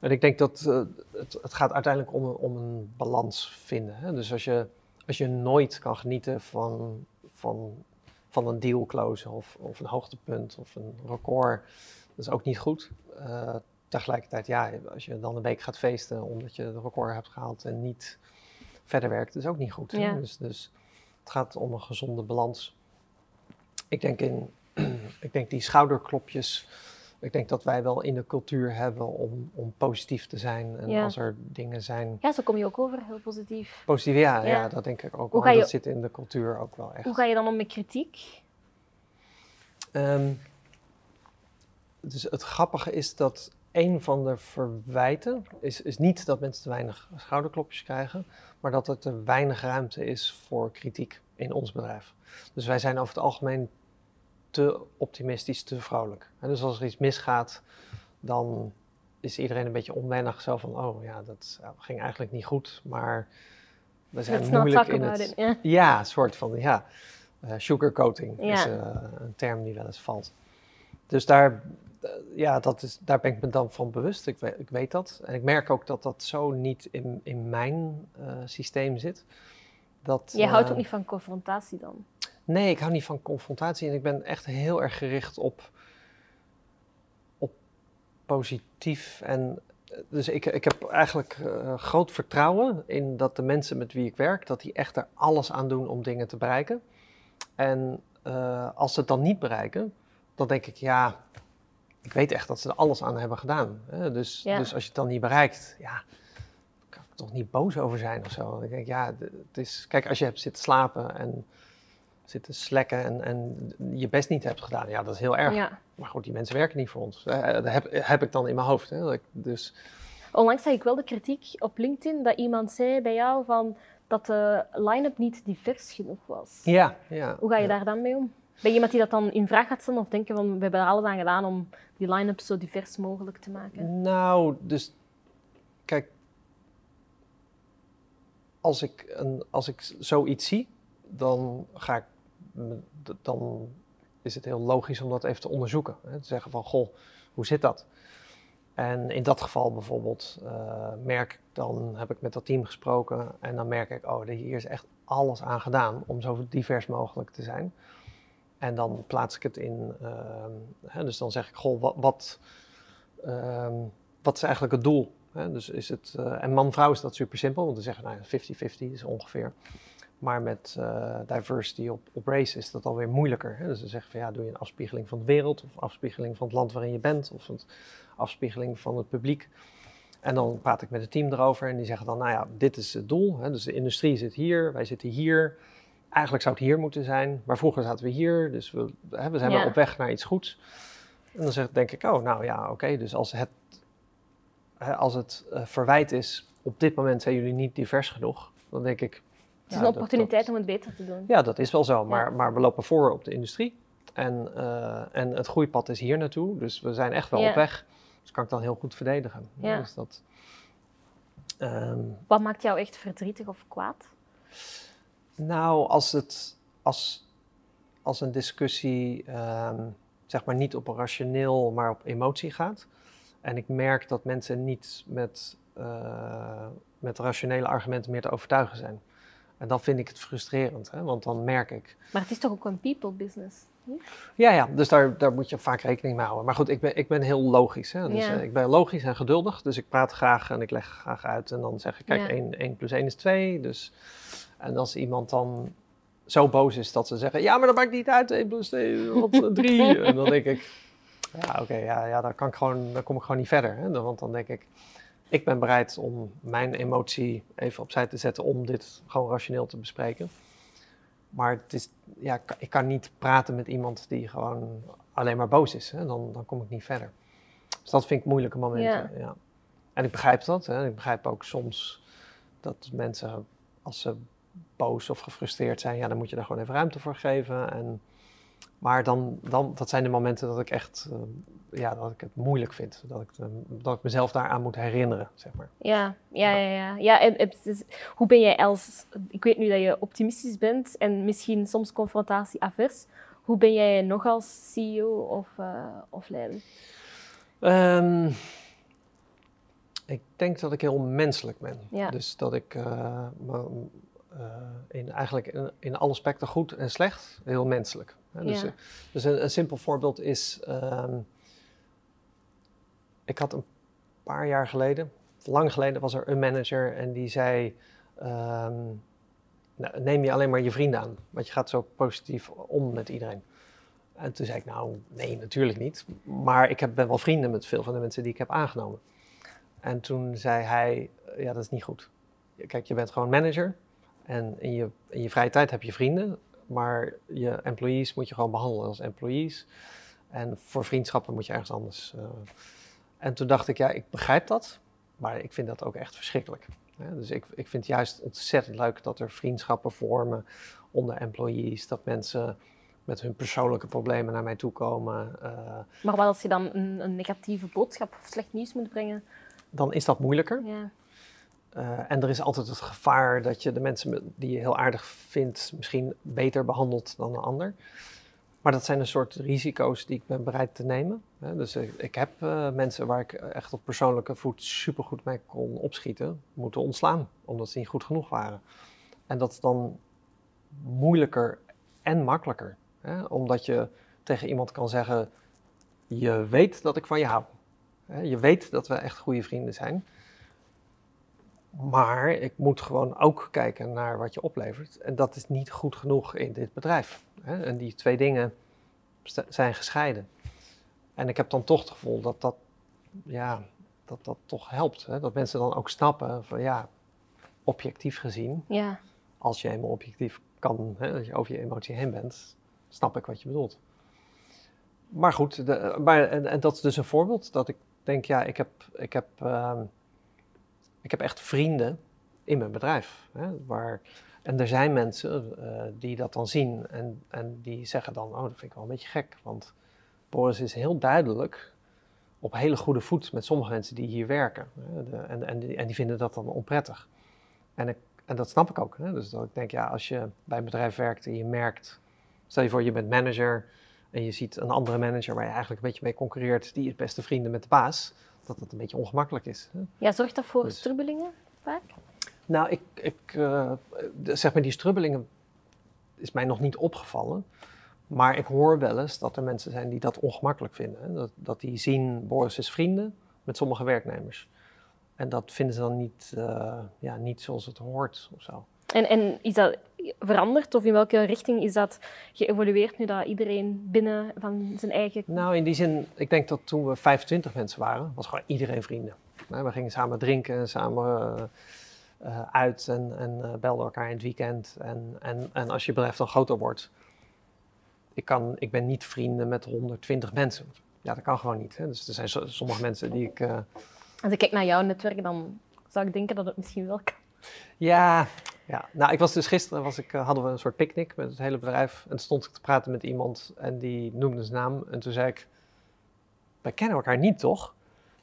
en ik denk dat eh, het, het gaat uiteindelijk om, een- om een balans vinden. Hè? Dus als je, als je nooit kan genieten van, van, van een deal of, of een hoogtepunt of een record, dat is ook niet goed. Eh, tegelijkertijd, ja, als je dan een week gaat feesten omdat je de record hebt gehaald en niet verder werkt, is ook niet goed. Ja. Dus, dus het gaat om een gezonde balans. Ik denk, in, [CLEARS THROAT] ik denk die schouderklopjes, ik denk dat wij wel in de cultuur hebben om, om positief te zijn. En Ja. als er dingen zijn, Ja, zo kom je ook over, heel positief. positief, ja, Ja. ja. dat denk ik ook Hoe wel. ga je- Dat zit in de cultuur ook wel echt. Hoe ga je dan om met kritiek? Ehm, dus het grappige is dat een van de verwijten is, is niet dat mensen te weinig schouderklopjes krijgen, maar dat er te weinig ruimte is voor kritiek in ons bedrijf. Dus wij zijn over het algemeen te optimistisch, te vrolijk. En dus als er iets misgaat, dan is iedereen een beetje onwennig, zo van, oh ja, dat ging eigenlijk niet goed, maar we zijn Let's moeilijk in het... it. Ja. Soort van, ja. eh sugarcoating is eh, een term die wel eens valt. Dus daar, eh, ja, dat is, daar ben ik me dan van bewust. Ik weet, ik weet dat. En ik merk ook dat dat zo niet in, in mijn systeem zit. Dat, Je houdt ook niet van confrontatie dan. Nee, ik hou niet van confrontatie en ik ben echt heel erg gericht op, op positief. En eh, dus ik, ik heb eigenlijk eh, groot vertrouwen in dat de mensen met wie ik werk, dat die echt er alles aan doen om dingen te bereiken. En eh, als ze het dan niet bereiken, dan denk ik, ja, ik weet echt dat ze er alles aan hebben gedaan. Hè? Dus, Ja. dus als je het dan niet bereikt, ja, kan ik er toch niet boos over zijn of zo. Ik denk, ja, het is, kijk, als je hebt zitten slapen en zitten slekken en, en je best niet hebt gedaan, ja, dat is heel erg. Ja. Maar goed, die mensen werken niet voor ons. Eh, dat heb, heb ik dan in mijn hoofd. Hè? Dus Onlangs zag ik wel de kritiek op LinkedIn dat iemand zei bij jou van dat de line-up niet divers genoeg was. ja, ja. Hoe ga je ja. daar dan mee om? Ben je iemand die dat dan in vraag gaat stellen of denken van we hebben er alles aan gedaan om die line-up zo divers mogelijk te maken? Nou, dus kijk, als ik, een, als ik zoiets zie, dan ga ik, dan is het heel logisch om dat even te onderzoeken. Hè? Te zeggen van, goh, hoe zit dat? En in dat geval bijvoorbeeld eh, merk ik, dan heb ik met dat team gesproken en dan merk ik, oh, hier is echt alles aan gedaan om zo divers mogelijk te zijn. En dan plaats ik het in, ehm, hè, dus dan zeg ik, goh, wat, wat, ehm, wat is eigenlijk het doel? Hè? Dus is het, eh, en man-vrouw is dat super simpel, want dan zeggen nou, 50-50 is ongeveer. Maar met eh, diversity op, op race is dat alweer moeilijker. Hè? Dus dan zeg je van ja, doe je een afspiegeling van de wereld, of afspiegeling van het land waarin je bent, of een afspiegeling van het publiek. En dan praat ik met het team erover en die zeggen dan, nou ja, dit is het doel. Hè? Dus de industrie zit hier, wij zitten hier. Eigenlijk zou het hier moeten zijn, maar vroeger zaten we hier, dus we, hè, we zijn Ja. wel op weg naar iets goeds. En dan zeg, denk ik, oh, nou ja, oké, dus als het, hè, als het eh, verwijt is, op dit moment zijn jullie niet divers genoeg, dan denk ik... Het is een opportuniteit om het beter te doen. Ja, dat is wel zo, maar, maar we lopen voor op de industrie. En, eh, en het groeipad is hier naartoe, dus we zijn echt wel op weg. Dus kan ik dan heel goed verdedigen. Ja. Dus dat, ehm, Wat maakt jou echt verdrietig of kwaad? nou, als, het, als, als een discussie ehm, zeg maar niet op een rationeel, maar op emotie gaat. En ik merk dat mensen niet met, eh, met rationele argumenten meer te overtuigen zijn. En dan vind ik het frustrerend, hè? want dan merk ik Maar het is toch ook een people business? Ja, ja, dus daar, daar moet je vaak rekening mee houden. Maar goed, ik ben, ik ben heel logisch. Hè? Dus, Ja. eh, ik ben logisch en geduldig, dus ik praat graag en ik leg graag uit. En dan zeg ik, kijk, Ja. 1, 1 plus 1 is 2. Dus, en als iemand dan zo boos is dat ze zeggen, ja, maar dat maakt niet uit, 1 plus 2, wat 3. [LAUGHS] en dan denk ik, ja, oké, ja, ja, dan, kan ik gewoon, dan kom ik gewoon niet verder. Hè? Want dan denk ik, ik ben bereid om mijn emotie even opzij te zetten om dit gewoon rationeel te bespreken. Maar het is, ja, ik kan- niet praten met iemand die gewoon alleen maar boos is. Hè? Dan, dan kom ik niet verder. Dus dat vind ik moeilijke momenten. Ja. En ik begrijp dat. Hè? Ik begrijp ook soms dat mensen, als ze boos of gefrustreerd zijn, ja, dan moet je daar gewoon even ruimte voor geven. En maar dan, dan, dat zijn de momenten dat ik echt eh, ja, dat ik het moeilijk vind. Dat ik, dat ik mezelf daaraan moet herinneren, zeg maar. Ja, ja, ja. ja. ja en, hoe ben jij als... Ik weet nu dat je optimistisch bent en misschien soms confrontatie-avers. Hoe ben jij nog als CEO of, uh, of leider? Um, ik denk dat ik heel menselijk ben. Ja. Dus dat ik uh, in, eigenlijk in, in alle aspecten goed en slecht heel menselijk. Dus, ja. dus een, een, simpel voorbeeld is, um, ik had een paar jaar geleden, lang geleden, was er een manager en die zei, um, nou, neem je alleen maar je vrienden aan, want je gaat zo positief om met iedereen. En toen zei ik, nou nee, natuurlijk niet, maar ik heb, ben wel vrienden met veel van de mensen die ik heb aangenomen. En toen zei hij, ja dat is niet goed. Kijk, je bent gewoon manager en in je, in je vrije tijd heb je vrienden, maar je employees moet je gewoon behandelen als employees. En voor vriendschappen moet je ergens anders. Uh. En toen dacht ik, ja, ik begrijp dat, maar ik vind dat ook echt verschrikkelijk. dus ik, ik vind het juist ontzettend leuk dat er vriendschappen vormen onder employees, dat mensen met hun persoonlijke problemen naar mij toe komen. Uh, maar wat als je dan een, een, negatieve boodschap of slecht nieuws moet brengen? Dan is dat moeilijker. Ja. Uh, en er is altijd het gevaar dat je de mensen die je heel aardig vindt misschien beter behandelt dan een ander. Maar dat zijn een soort risico's die ik ben bereid te nemen. Dus ik, heb uh, mensen waar ik echt op persoonlijke voet supergoed mee kon opschieten, moeten ontslaan, omdat ze niet goed genoeg waren. En dat is dan moeilijker en makkelijker. Omdat je tegen iemand kan zeggen, je weet dat ik van je hou. Je weet dat we echt goede vrienden zijn. Maar ik moet gewoon ook kijken naar wat je oplevert. En dat is niet goed genoeg in dit bedrijf. En die twee dingen zijn gescheiden. En ik heb dan toch het gevoel dat dat, ja, dat, dat toch helpt. Hè? Dat mensen dan ook snappen van ja, objectief gezien, ja. als je helemaal objectief kan, hè, als je over je emotie heen bent, snap ik wat je bedoelt. Maar goed, de, maar, en, en, dat is dus een voorbeeld dat ik denk, ja, ik heb, ik heb, uh, ik heb echt vrienden in mijn bedrijf. Hè, waar, en er zijn mensen uh, die dat dan zien en, en die zeggen dan, oh, dat vind ik wel een beetje gek. Want Boris is heel duidelijk op hele goede voet met sommige mensen die hier werken. Hè, de, en, en, die, en die vinden dat dan onprettig. En, ik, en dat snap ik ook. Hè, dus dat ik denk, ja, als je bij een bedrijf werkt en je merkt, stel je voor je bent manager en je ziet een andere manager waar je eigenlijk een beetje mee concurreert, die is beste vrienden met de baas, dat dat een beetje ongemakkelijk is. Hè. Ja, zorgt dat voor dus, strubbelingen vaak? Nou, ik, ik, uh, zeg maar die strubbelingen is mij nog niet opgevallen. Maar ik hoor wel eens dat er mensen zijn die dat ongemakkelijk vinden. Hè? Dat, dat die zien Boris is vrienden met sommige werknemers. En dat vinden ze dan niet, uh, ja, niet zoals het hoort of zo. En, en is dat veranderd of in welke richting is dat geëvolueerd nu dat iedereen binnen van zijn eigen... Nou, in die zin, ik denk dat toen we 25 mensen waren, was gewoon iedereen vrienden. We gingen samen drinken, samen uh, uit en, en uh, belden elkaar in het weekend. En, en, en als je bedrijf dan groter wordt, ik, kan, ik ben niet vrienden met 120 mensen. Ja, dat kan gewoon niet. Hè. Dus er zijn sommige mensen die ik... Uh... Als ik kijk naar jouw netwerk, dan zou ik denken dat het misschien wel kan. Ja, ja. nou ik was dus gisteren was ik, hadden we een soort picknick met het hele bedrijf. En toen stond ik te praten met iemand en die noemde zijn naam. En toen zei ik, wij kennen elkaar niet toch?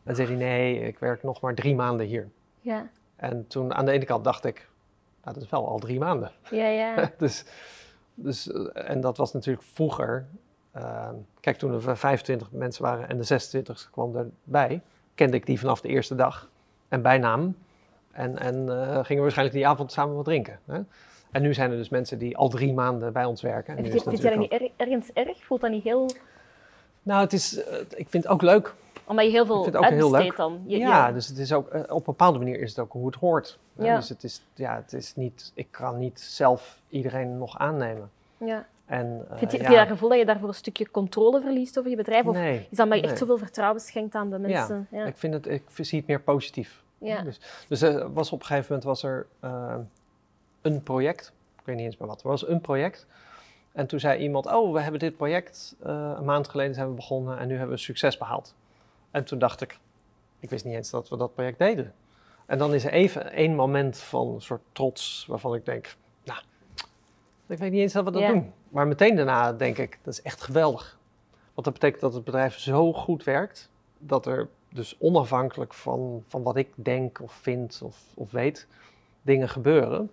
En zei hij, nee, ik werk nog maar drie maanden hier. Ja. En toen aan de ene kant dacht ik, nou, dat is wel al drie maanden. Ja, ja. [LAUGHS] dus, dus, eh, en dat was natuurlijk vroeger. Uh, kijk, toen er 25 mensen waren en de 26 kwam erbij, kende ik die vanaf de eerste dag en bij naam. En, en uh, gingen we waarschijnlijk die avond samen wat drinken. Hè? En nu zijn er dus mensen die al drie maanden bij ons werken. En is, is dat niet er, ergens erg? Voelt dat niet heel... Nou, het is, uh, ik vind het ook leuk omdat je heel veel uitbesteedt dan. Je, ja, dus het is ook, eh, op een bepaalde manier is het ook hoe het hoort. Ja. Dus het is, ja, het is niet, ik kan niet zelf iedereen nog aannemen. Ja. En, uh, Vind je, ja. Heb je dat gevoel dat je daarvoor een stukje controle verliest over je bedrijf? Of nee, is dat je echt zoveel vertrouwen schenkt aan de mensen? Ja, Ik, vind het, ik zie het meer positief. Ja. Dus, dus er was op een gegeven moment was er uh, een project, ik weet niet eens meer wat, er was een project. En toen zei iemand, oh, we hebben dit project, uh, een maand geleden zijn we begonnen en nu hebben we succes behaald. En toen dacht ik, ik wist niet eens dat we dat project deden. En dan is er even één moment van een soort trots waarvan ik denk, nou, Ik weet niet eens dat we dat doen. Maar meteen daarna denk ik, dat is echt geweldig. Want dat betekent dat het bedrijf zo goed werkt, dat er dus onafhankelijk van, van wat ik denk of vind of, of weet, dingen gebeuren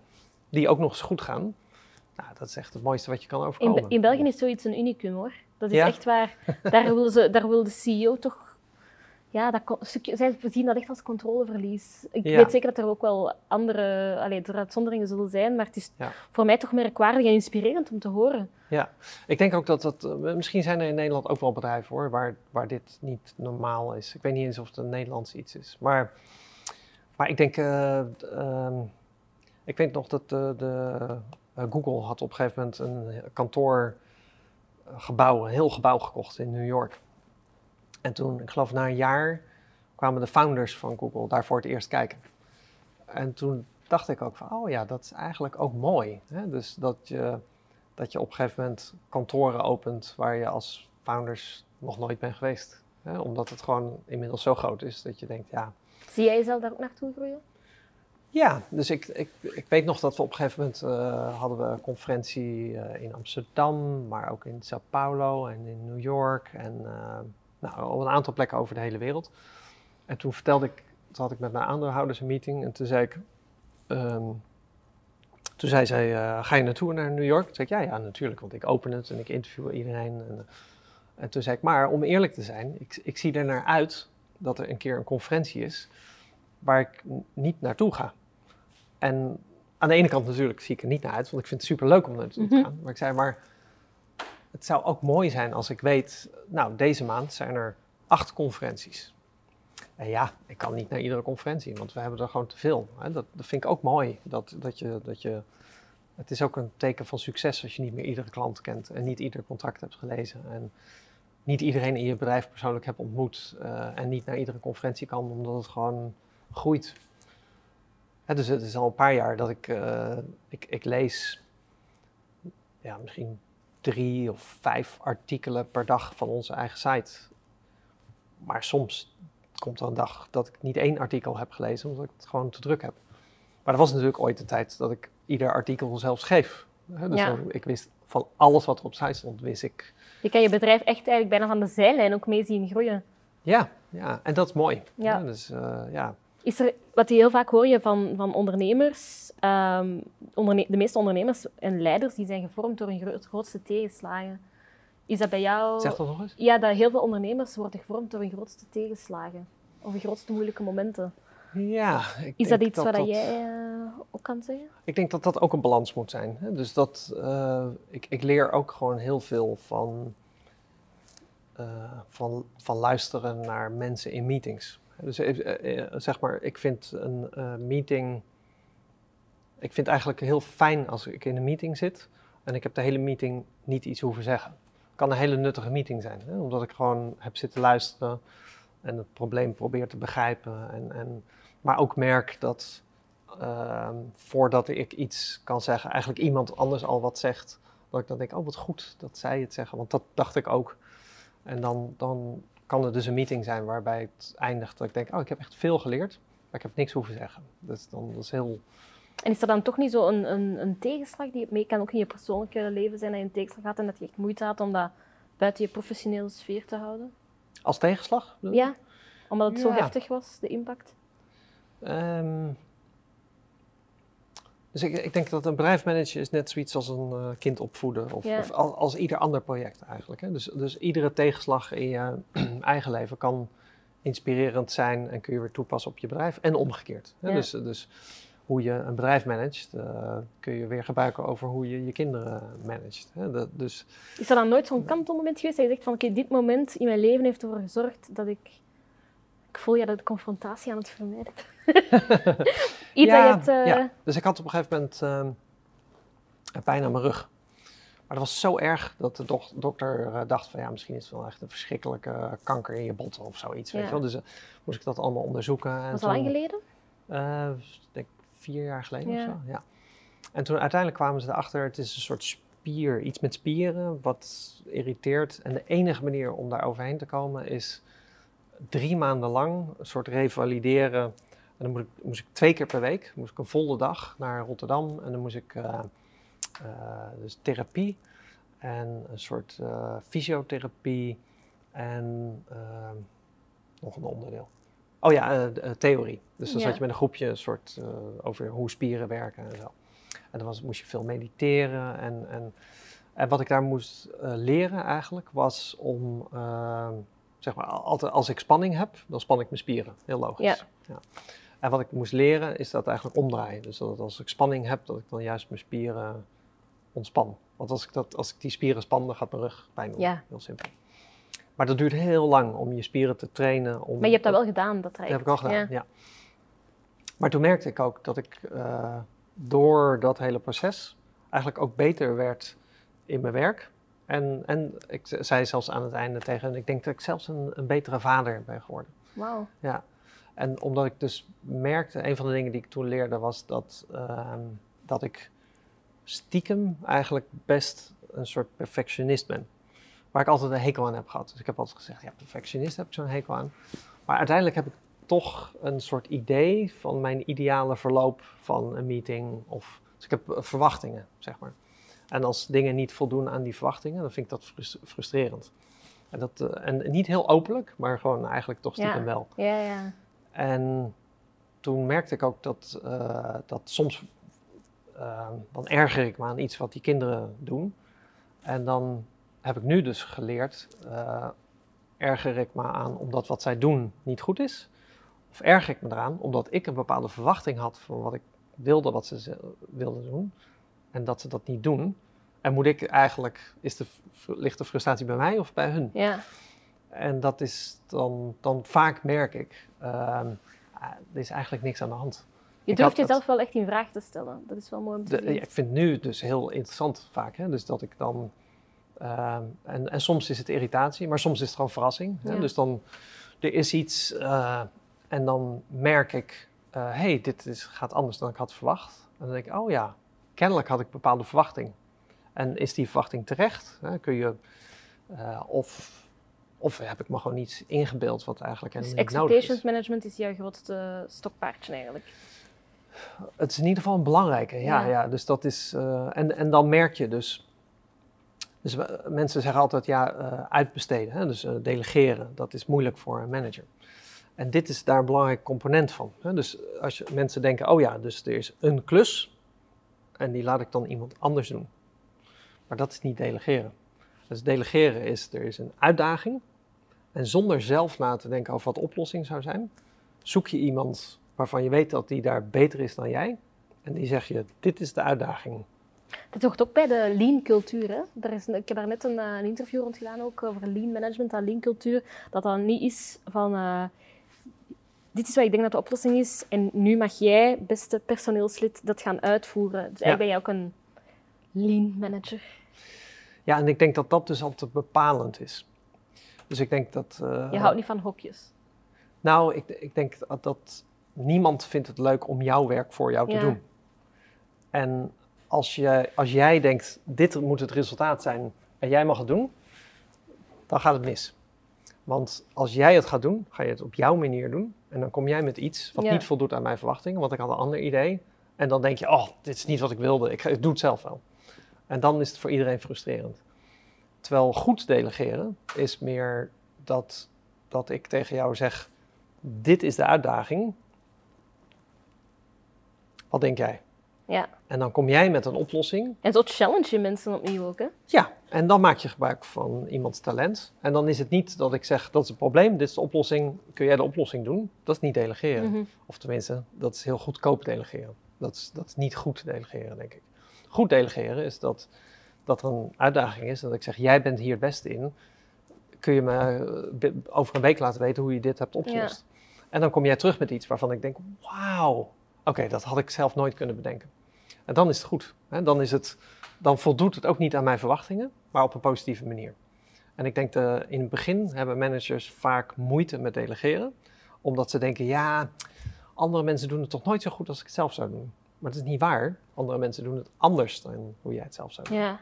die ook nog eens goed gaan. Nou, dat is echt het mooiste wat je kan In, overkomen. Be- in België is zoiets een unicum hoor. Dat is Ja? echt waar. Daar [LAUGHS] wil, ze, daar wil de CEO toch. Ja, dat stukje, zij zien dat echt als controleverlies. Ik Ja. weet zeker dat er ook wel andere allee, er uitzonderingen zullen zijn, maar het is Ja. voor mij toch merkwaardig en inspirerend om te horen. Ik denk ook dat dat, eh, misschien zijn er in Nederland ook wel bedrijven hoor, waar, waar dit niet normaal is. Ik weet niet eens of het een Nederlands iets is. Maar, maar ik denk, eh, ehm, ik weet nog dat de, de, eh, Google had op een gegeven moment een kantoorgebouw, een heel gebouw gekocht in New York. En toen, ik geloof na een jaar, kwamen de founders van Google daar voor het eerst kijken. En toen dacht ik ook van, oh ja, dat is eigenlijk ook mooi. Hè? Dus dat je dat je op een gegeven moment kantoren opent waar je als founders nog nooit bent geweest. Hè? Omdat het gewoon inmiddels zo groot is dat je denkt, ja. Zie jij jezelf daar ook naartoe groeien? Ja, dus ik, ik, ik weet nog dat we op een gegeven moment eh, hadden we een conferentie eh, in Amsterdam, maar ook in Sao Paulo en in New York en eh, nou, op een aantal plekken over de hele wereld. En toen vertelde ik, toen had ik met mijn aandeelhouders een meeting en toen zei ik, ehm, toen zei zij, eh, ga je naartoe naar New York? Toen zei ik, ja, ja, natuurlijk, want ik open het en ik interview iedereen. En, eh, en toen zei ik, maar om eerlijk te zijn, ik, ik zie er naar uit dat er een keer een conferentie is waar ik niet naartoe ga. En aan de ene kant natuurlijk zie ik er niet naar uit, want ik vind het super leuk om naartoe te Mhm. gaan. Maar ik zei, maar het zou ook mooi zijn als ik weet, nou, deze maand zijn er acht conferenties. En ja, ik kan niet naar iedere conferentie, want we hebben er gewoon te veel. Dat, dat vind ik ook mooi. Dat, dat je, dat je, het is ook een teken van succes als je niet meer iedere klant kent en niet ieder contract hebt gelezen. En niet iedereen in je bedrijf persoonlijk hebt ontmoet eh, en niet naar iedere conferentie kan, omdat het gewoon groeit. Dus het is al een paar jaar dat ik, eh, ik, ik lees ja, misschien drie of vijf artikelen per dag van onze eigen site. Maar soms komt er een dag dat ik niet één artikel heb gelezen, omdat ik het gewoon te druk heb. Maar er was natuurlijk ooit de tijd dat ik ieder artikel zelfs schreef. Dus Ja. dan- ik wist van alles wat er op site stond, wist ik. Je kan je bedrijf echt eigenlijk bijna van de zijlijn ook mee zien groeien. Ja, ja en dat is mooi. Ja. Dus eh, ja, Is er, wat je heel vaak hoor je van, van ondernemers, ehm, onderne- de meeste ondernemers en leiders, die zijn gevormd door hun gro- grootste tegenslagen. Is dat bij jou... zeg dat nog eens. Ja, dat heel veel ondernemers worden gevormd door hun grootste tegenslagen. Of hun grootste moeilijke momenten. Ja, ik Is dat iets wat jij eh, ook kan zeggen? Ik denk dat dat ook een balans moet zijn. Hè? Dus dat, eh, ik, ik leer ook gewoon heel veel van, eh, van, van luisteren naar mensen in meetings. Dus eh, eh, zeg maar, ik vind een eh, meeting. Ik vind eigenlijk heel fijn als ik in een meeting zit en ik heb de hele meeting niet iets hoeven zeggen. Het kan een hele nuttige meeting zijn, hè? omdat ik gewoon heb zitten luisteren en het probleem probeer te begrijpen. En, en, maar ook merk dat ehm, voordat ik iets kan zeggen, eigenlijk iemand anders al wat zegt, dat ik dan denk, oh wat goed dat zij het zeggen, want dat dacht ik ook. En dan, dan kan het dus een meeting zijn waarbij het eindigt dat ik denk, oh ik heb echt veel geleerd, maar ik heb niks hoeven zeggen. Dus dan dat is heel, En is er dan toch niet zo een, een, een tegenslag die je mee kan ook in je persoonlijke leven zijn, dat je een tegenslag had en dat je echt moeite had om dat buiten je professionele sfeer te houden? als tegenslag. Ja, omdat het zo heftig was, de impact. Ehm, dus ik, ik denk dat een bedrijfsmanager is net zoiets als een eh, kind opvoeden. Of, Ja. of al- als ieder ander project eigenlijk. Hè. Dus, dus iedere tegenslag in je [CLEARS THROAT] eigen leven kan inspirerend zijn en kun je weer toepassen op je bedrijf. En omgekeerd. Hè. Ja. Dus, dus hoe je een bedrijf managt, eh, kun je weer gebruiken over hoe je je kinderen managt. Hè. Dat- dus Is er dan nooit zo'n kantelmoment geweest dat je zegt van oké, dit moment in mijn leven heeft ervoor gezorgd dat ik... Ik voel ja dat de confrontatie aan het vermijden. [LAUGHS] Iets dat je hebt... eh, ja. Dus ik had op een gegeven moment ehm, pijn aan mijn rug. Maar dat was zo erg dat de dok- dokter eh, dacht van ja, misschien is het wel echt een verschrikkelijke kanker in je botten of zoiets. Weet Ja. je wel? Dus eh, moest ik dat allemaal onderzoeken. En was al lang geleden? ik denk vier jaar geleden Ja. of zo. Ja. En toen uiteindelijk kwamen ze erachter, het is een soort spier, iets met spieren, wat irriteert. En de enige manier om daar overheen te komen is drie maanden lang een soort revalideren. En dan moest ik, moest ik twee keer per week, moest ik een volle dag naar Rotterdam. En dan moest ik eh, dus therapie en een soort fysiotherapie en ehm, nog een onderdeel. Oh ja, theorie. Dus dan zat je met een groepje een soort over hoe spieren werken en zo. En dan was, moest je veel mediteren. En, en, en wat ik daar moest leren eigenlijk was om ehm, zeg maar, altijd als ik spanning heb, dan span ik mijn spieren. Heel logisch. Ja. ja. En wat ik moest leren is dat eigenlijk omdraaien. Dus dat als ik spanning heb, dat ik dan juist mijn spieren ontspan. Want als ik, dat, als ik die spieren span, dan gaat mijn rug pijn doen. Ja. Heel simpel. Maar dat duurt heel lang om je spieren te trainen. Om, maar je hebt dat wel gedaan, dat traject. Dat heb ik al gedaan, ja. Maar toen merkte ik ook dat ik uh, door dat hele proces eigenlijk ook beter werd in mijn werk. En, en ik zei zelfs aan het einde tegen hen, ik denk dat ik zelfs een, een betere vader ben geworden. Wauw. Ja. En omdat ik dus merkte, een van de dingen die ik toen leerde was dat, uh, dat ik stiekem eigenlijk best een soort perfectionist ben. Waar ik altijd een hekel aan heb gehad. Dus ik heb altijd gezegd, ja, perfectionist heb ik zo'n hekel aan. Maar uiteindelijk heb ik toch een soort idee van mijn ideale verloop van een meeting. Of, dus ik heb verwachtingen, zeg maar. En als dingen niet voldoen aan die verwachtingen, dan vind ik dat frustrerend. En, dat, uh, en niet heel openlijk, maar gewoon eigenlijk toch stiekem ja. wel. Ja, ja. En toen merkte ik ook dat, uh, dat soms, uh, dan erger ik me aan iets wat die kinderen doen. En dan heb ik nu dus geleerd, erger ik me aan omdat wat zij doen niet goed is? Of erger ik me eraan omdat ik een bepaalde verwachting had van wat ik wilde wat ze wilden doen en dat ze dat niet doen. En moet ik eigenlijk, is de, ligt de frustratie bij mij of bij hun? Ja. En dat is dan, dan vaak merk ik, uh, er is eigenlijk niks aan de hand. Je durft jezelf wel echt in vraag te stellen. Dat is wel mooi om te zien. Ik vind nu dus heel interessant vaak. Hè? Dus dat ik dan... Uh, en, en soms is het irritatie, maar soms is het gewoon verrassing. Hè? Dus dan, er is iets uh, en dan merk ik... hé, eh, hey, dit is, gaat anders dan ik had verwacht. En dan denk ik, oh ja, kennelijk had ik bepaalde verwachting. En is die verwachting terecht? Hè? Kun je, uh, of, of heb ik me gewoon iets ingebeeld wat eigenlijk dus niet nodig is? expectations management is jouw grootste stokpaardje eigenlijk? Het is in ieder geval een belangrijke, ja. ja. ja. Dus dat is, uh, en, en dan merk je dus... Dus mensen zeggen altijd, ja, uh, uitbesteden, hè? dus delegeren. Dat is moeilijk voor een manager. En dit is daar een belangrijk component van. Hè? Dus als je, mensen denken, oh ja, dus er is een klus en die laat ik dan iemand anders doen. Maar dat is niet delegeren. Dus delegeren is, er is een uitdaging. En zonder zelf na te denken over wat de oplossing zou zijn, zoek je iemand waarvan je weet dat die daar beter is dan jij. En die zeg je, dit is de uitdaging. Dat hoort ook bij de lean cultuur. Hè? Daar is, ik heb daar net een, uh, een interview rond gedaan ook over lean management en lean cultuur. Dat dat niet is van... Uh, dit is wat ik denk dat de oplossing is. En nu mag jij, beste personeelslid, dat gaan uitvoeren. Dus eigenlijk ben jij ook een lean manager. Ja, en ik denk dat dat dus altijd bepalend is. Dus ik denk dat... Uh, je houdt niet van hokjes? Nou, ik, ik denk dat, dat, niemand vindt het leuk om jouw werk voor jou te doen. En als, je, als jij denkt, dit moet het resultaat zijn en jij mag het doen, dan gaat het mis. Want als jij het gaat doen, ga je het op jouw manier doen. En dan kom jij met iets wat niet voldoet aan mijn verwachtingen, want ik had een ander idee. En dan denk je, oh, dit is niet wat ik wilde, ik, ik doe het zelf wel. En dan is het voor iedereen frustrerend. Terwijl goed delegeren is meer dat, dat ik tegen jou zeg, dit is de uitdaging. Wat denk jij? Ja. En dan kom jij met een oplossing. En zo challenge je mensen opnieuw ook, hè? Ja, en dan maak je gebruik van iemands talent. En dan is het niet dat ik zeg, dat is het probleem, dit is de oplossing, kun jij de oplossing doen? Dat is niet delegeren. Mhm. Of tenminste, dat is heel goedkoop delegeren. Dat is, dat is niet goed delegeren, denk ik. Goed delegeren is dat, dat er een uitdaging is, dat ik zeg, jij bent hier het beste in. Kun je me eh, over een week laten weten hoe je dit hebt opgelost? En dan kom jij terug met iets waarvan ik denk, wauw, oké, dat had ik zelf nooit kunnen bedenken. En dan is het goed. Hè? Dan, is het, dan voldoet het ook niet aan mijn verwachtingen, maar op een positieve manier. En ik denk dat in het begin hebben managers vaak moeite met delegeren, omdat ze denken, ja, andere mensen doen het toch nooit zo goed als ik het zelf zou doen. Maar dat is niet waar. Andere mensen doen het anders dan hoe jij het zelf zou doen. Ja.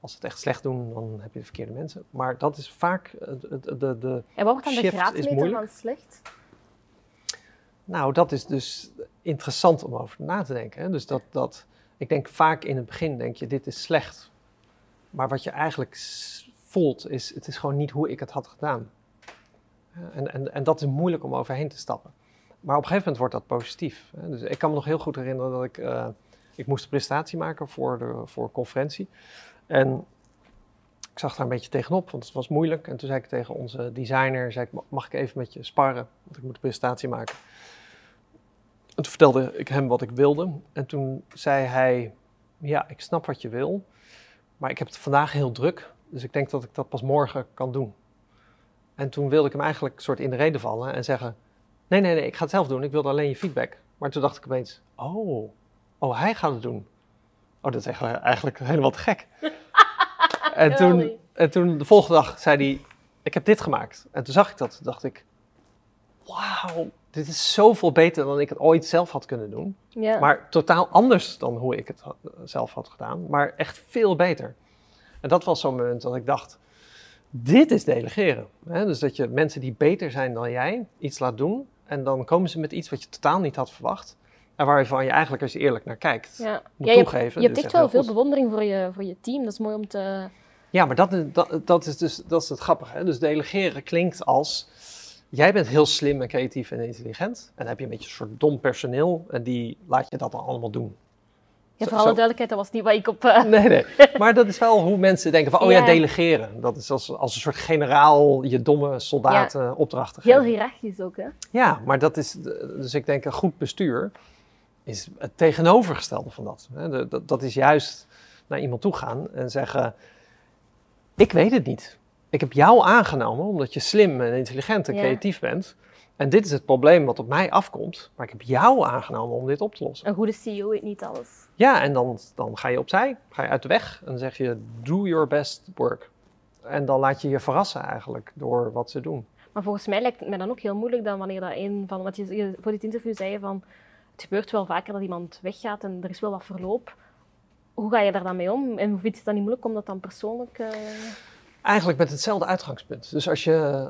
Als ze het echt slecht doen, dan heb je de verkeerde mensen. Maar dat is vaak de, de, de En wat wordt dan de graadmeter van slecht? Nou, dat is dus interessant om over na te denken. Hè? Dus dat, dat ik denk vaak in het begin, denk je, dit is slecht. Maar wat je eigenlijk voelt, is, het is gewoon niet hoe ik het had gedaan. En, en, en dat is moeilijk om overheen te stappen. Maar op een gegeven moment wordt dat positief. Dus ik kan me nog heel goed herinneren dat ik, uh, ik moest een presentatie maken voor, de, voor een conferentie. En ik zag daar een beetje tegenop, want het was moeilijk. En toen zei ik tegen onze designer, zei ik, mag ik even met je sparren? Want ik moet een presentatie maken. En toen vertelde ik hem wat ik wilde. En toen zei hij, ja, ik snap wat je wil. Maar ik heb het vandaag heel druk. Dus ik denk dat ik dat pas morgen kan doen. En toen wilde ik hem eigenlijk soort in de reden vallen en zeggen: Nee, nee, nee, ik ga het zelf doen. Ik wilde alleen je feedback. Maar toen dacht ik opeens: Oh, oh hij gaat het doen. Oh, dat is eigenlijk helemaal te gek. [LAUGHS] en, toen, en toen de volgende dag zei hij: Ik heb dit gemaakt. En toen zag ik dat. dacht ik: Wauw, dit is zoveel beter dan ik het ooit zelf had kunnen doen. Ja. Maar totaal anders dan hoe ik het zelf had gedaan. Maar echt veel beter. En dat was zo'n moment dat ik dacht, dit is delegeren. Hè? Dus dat je mensen die beter zijn dan jij iets laat doen. En dan komen ze met iets wat je totaal niet had verwacht. En waarvan je eigenlijk, als je eerlijk naar kijkt, ja. moet ja, je toegeven. Hebt, je hebt echt wel veel bewondering voor je, voor je team. Dat is mooi om te... Ja, maar dat, dat, dat is dus dat is het grappige. Hè? Dus delegeren klinkt als... Jij bent heel slim en creatief en intelligent. En dan heb je een beetje een soort dom personeel. En die laat je dat dan allemaal doen. Ja, voor alle duidelijkheid, dat was niet waar ik op... Uh... Nee, nee. [LAUGHS] Maar dat is wel hoe mensen denken van, oh ja, delegeren. Dat is als, als een soort generaal je domme soldaten ja. opdrachten geven. Heel hiërarchisch ook, hè? Ja, maar dat is... Dus ik denk, een goed bestuur is het tegenovergestelde van dat. Dat, dat is juist naar iemand toe gaan en zeggen... Ik weet het niet. Ik heb jou aangenomen omdat je slim en intelligent en creatief bent... En dit is het probleem wat op mij afkomt, maar ik heb jou aangenomen om dit op te lossen. Een goede CEO weet niet alles. Ja, en dan, dan ga je opzij, ga je uit de weg en dan zeg je, do your best work. En dan laat je je verrassen eigenlijk door wat ze doen. Maar volgens mij lijkt het mij dan ook heel moeilijk dan wanneer dat een van, wat je, voor dit interview zei van, het gebeurt wel vaker dat iemand weggaat en er is wel wat verloop. Hoe ga je daar dan mee om? En vind je het dan niet moeilijk om dat dan persoonlijk... Uh... Eigenlijk met hetzelfde uitgangspunt. Dus als je,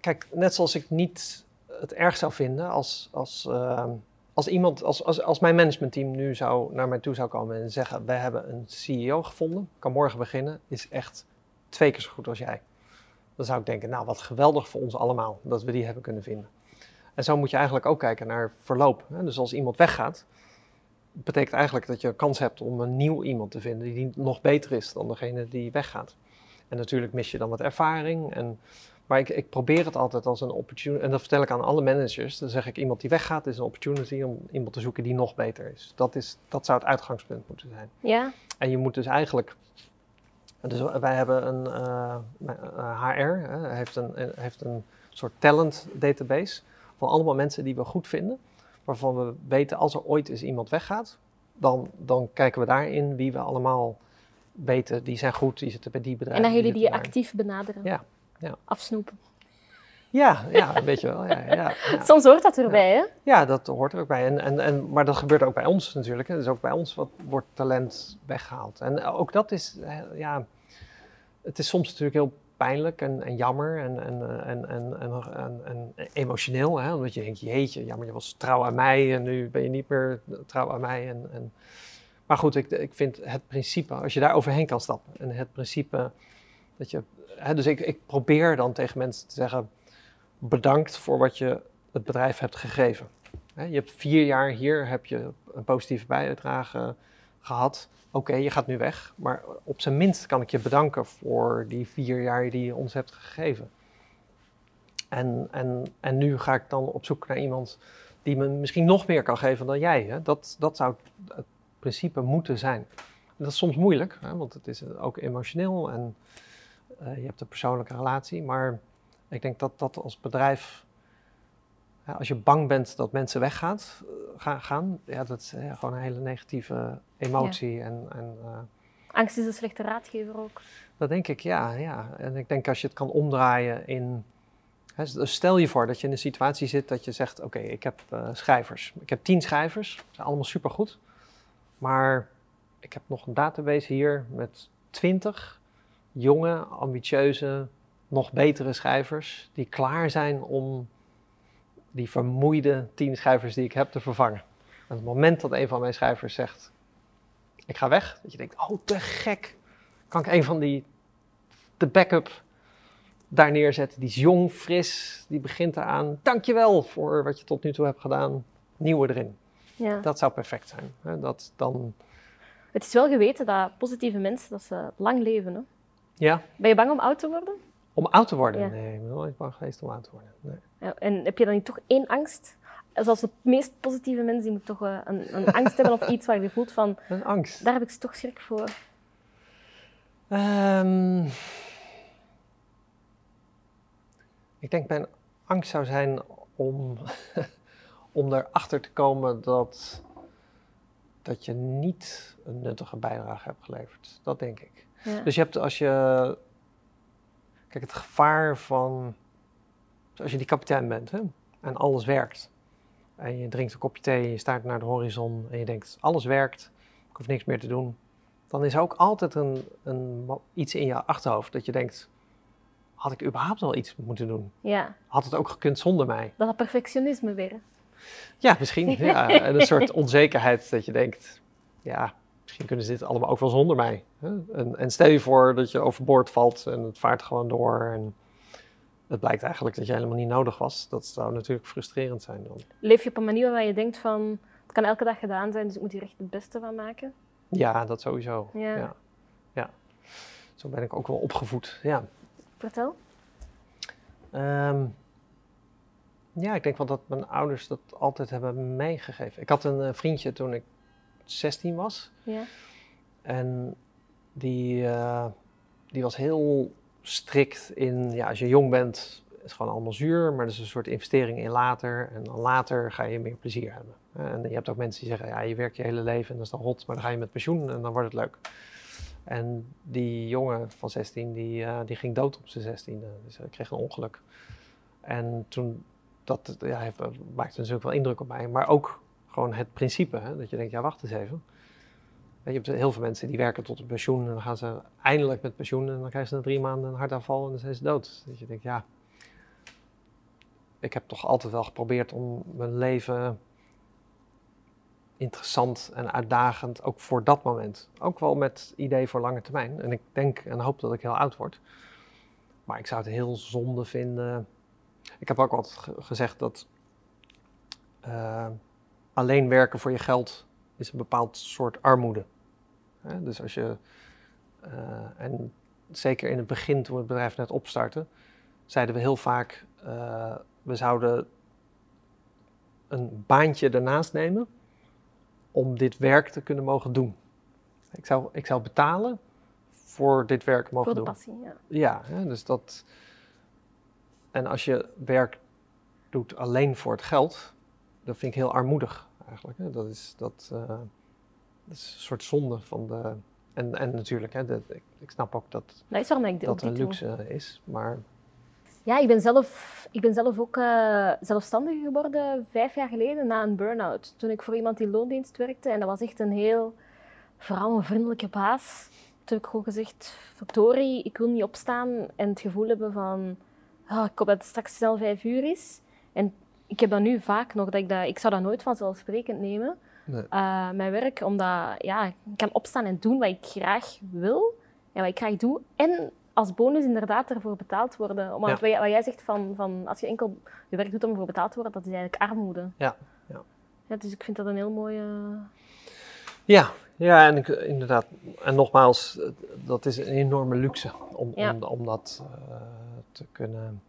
kijk, net zoals ik niet het erg zou vinden als, als, uh, als iemand, als, als, als mijn managementteam nu zou, naar mij toe zou komen en zeggen: Wij hebben een CEO gevonden, kan morgen beginnen, is echt twee keer zo goed als jij. Dan zou ik denken: Nou, wat geweldig voor ons allemaal dat we die hebben kunnen vinden. En zo moet je eigenlijk ook kijken naar verloop. Hè? Dus als iemand weggaat, betekent eigenlijk dat je kans hebt om een nieuw iemand te vinden die nog beter is dan degene die weggaat. En natuurlijk mis je dan wat ervaring en maar ik, ik, probeer het altijd als een opportunity. En dat vertel ik aan alle managers. Dan zeg ik: iemand die weggaat is een opportunity om iemand te zoeken die nog beter is. Dat, is, dat zou het uitgangspunt moeten zijn. Ja. En je moet dus eigenlijk. Dus wij hebben een uh, HR, hè, heeft, een, heeft een soort talent database van allemaal mensen die we goed vinden. Waarvan we weten als er ooit eens iemand weggaat, dan, dan kijken we daarin wie we allemaal weten, die zijn goed, die zitten bij die bedrijven. En dan jullie die actief benaderen. Ja, ja. afsnoepen. Ja, ja, een beetje wel. Ja, ja, [LAUGHS] Soms hoort dat erbij, hè? Ja, dat hoort er ook bij. En, en, en, maar dat gebeurt ook bij ons natuurlijk. Hè. Dus ook bij ons wat, wordt talent weggehaald. En ook dat is, ja, het is soms natuurlijk heel pijnlijk en, en jammer en, en, en, en, en, en, emotioneel. Hè? Omdat je denkt, jeetje, jammer, je was trouw aan mij en nu ben je niet meer trouw aan mij. En, en... Maar goed, ik, ik vind het principe, als je daar overheen kan stappen en het principe dat je dus ik, ik probeer dan tegen mensen te zeggen: bedankt voor wat je het bedrijf hebt gegeven. je hebt vier jaar hier heb je een positieve bijdrage gehad. Oké, je gaat nu weg, maar op zijn minst kan ik je bedanken voor die vier jaar die je ons hebt gegeven. En, en, en nu ga ik dan op zoek naar iemand die me misschien nog meer kan geven dan jij. Hè? Dat, dat zou het principe moeten zijn. Dat is soms moeilijk, hè? want het is ook emotioneel en uh, je hebt een persoonlijke relatie, maar ik denk dat dat als bedrijf, ja, als je bang bent dat mensen weggaan, uh, gaan, ja, dat is uh, gewoon een hele negatieve emotie. En, en Angst is een slechte raadgever ook. Dat denk ik, ja, ja. En ik denk als je het kan omdraaien in. Hè, dus stel je voor dat je in een situatie zit dat je zegt: Oké, ik heb schrijvers. Ik heb tien schrijvers, ze zijn allemaal supergoed. Maar ik heb nog een database hier met twintig jonge, ambitieuze, nog betere schrijvers die klaar zijn om die vermoeide tien schrijvers die ik heb te vervangen. En het moment dat een van mijn schrijvers zegt: ik ga weg. Dat je denkt, oh te gek. Kan ik een van die, de backup daar neerzetten. Die is jong, fris, die begint eraan. Dankjewel voor wat je tot nu toe hebt gedaan. Nieuwe erin. Ja. Dat zou perfect zijn. Hè? Dat dan, Het is wel geweten dat positieve mensen dat ze lang leven. Hè? Ja, Ben je bang om oud te worden? om oud te worden. Ja. Nee, ik ben nooit bang geweest om oud te worden. Nee. Ja, en heb je dan niet toch één angst? Zoals de meest positieve mensen, die moeten toch eh, een, een angst hebben of [LAUGHS] iets waar je voelt van, Een angst. daar heb ik toch schrik voor. Ehm, ik denk mijn angst zou zijn om, [LAUGHS] om erachter te komen dat, dat je niet een nuttige bijdrage hebt geleverd. Dat denk ik. Ja. Dus je hebt als je. Kijk, het gevaar van. Als je die kapitein bent hè, en alles werkt. En je drinkt een kopje thee je staart naar de horizon en je denkt: alles werkt, ik hoef niks meer te doen. Dan is er ook altijd een, een, iets in je achterhoofd dat je denkt: had ik überhaupt wel iets moeten doen? ja, Had het ook gekund zonder mij? dat is perfectionisme weer. Ja, misschien. Ja, [LAUGHS] en een soort onzekerheid dat je denkt, ja, misschien kunnen ze dit allemaal ook wel zonder mij. Hè? En, en stel je voor dat je overboord valt en het vaart gewoon door en het blijkt eigenlijk dat je helemaal niet nodig was. Dat zou natuurlijk frustrerend zijn dan. Leef je op een manier waar je denkt van, het kan elke dag gedaan zijn, dus ik moet hier echt het beste van maken? Ja, dat sowieso. Ja. Ja. ja. Zo ben ik ook wel opgevoed. Ja. Vertel. Ehm, ja, ik denk wel dat mijn ouders dat altijd hebben meegegeven. Ik had een eh, vriendje toen ik 16 was. Ja. En die, eh, die was heel strikt in, ja, als je jong bent, is het gewoon allemaal zuur, maar dat is een soort investering in later. En dan later ga je meer plezier hebben. En je hebt ook mensen die zeggen, ja, je werkt je hele leven en dat is dan hot, maar dan ga je met pensioen en dan wordt het leuk. En die jongen van 16, die, eh, die ging dood op zijn 16e, dus hij kreeg een ongeluk. En toen, dat ja, heeft, maakte natuurlijk wel indruk op mij, maar ook gewoon het principe, hè, dat je denkt, ja, wacht eens even. Je hebt heel veel mensen die werken tot een pensioen en dan gaan ze eindelijk met pensioen en dan krijgen ze na drie maanden een hartaanval en dan zijn ze dood. Dat je denkt, ja, ik heb toch altijd wel geprobeerd om mijn leven interessant en uitdagend, ook voor dat moment. Ook wel met idee voor lange termijn. En ik denk en hoop dat ik heel oud word. Maar ik zou het heel zonde vinden. Ik heb ook ge- gezegd dat eh, alleen werken voor je geld is een bepaald soort armoede. Dus als je, eh, en zeker in het begin toen we het bedrijf net opstarten, zeiden we heel vaak, eh, we zouden een baantje ernaast nemen om dit werk te kunnen mogen doen. Ik zou, ik zou betalen voor dit werk mogen Voor de doen. passie, ja. Ja, hè, dus dat. En als je werk doet alleen voor het geld, dat vind ik heel armoedig eigenlijk. Hè. Dat, is, dat, eh, dat is een soort zonde van de. En, en natuurlijk, hè, dat, ik, ik snap ook dat Dat is ik dat een doe. luxe is, maar Ja, ik ben zelf, ik ben zelf ook eh, zelfstandig geworden vijf jaar geleden na een burn-out. Toen ik voor iemand in loondienst werkte en dat was echt een heel vrouwenvriendelijke baas. Toen heb ik gewoon gezegd, verdorie, ik wil niet opstaan en het gevoel hebben van, ah, ik hoop dat het straks snel vijf uur is. En ik heb dat nu vaak nog, dat ik, dat, ik zou dat nooit vanzelfsprekend nemen, Nee. eh, mijn werk, omdat ja, ik kan opstaan en doen wat ik graag wil en wat ik graag doe. En als bonus inderdaad ervoor betaald worden. Want Ja. wat, jij, zegt van, van als je enkel je werk doet om ervoor betaald te worden, dat is eigenlijk armoede. Ja, ja. Ja, dus ik vind dat een heel mooie... ja, ja en ik, inderdaad. En nogmaals, dat is een enorme luxe om, Ja. om, om dat eh, te kunnen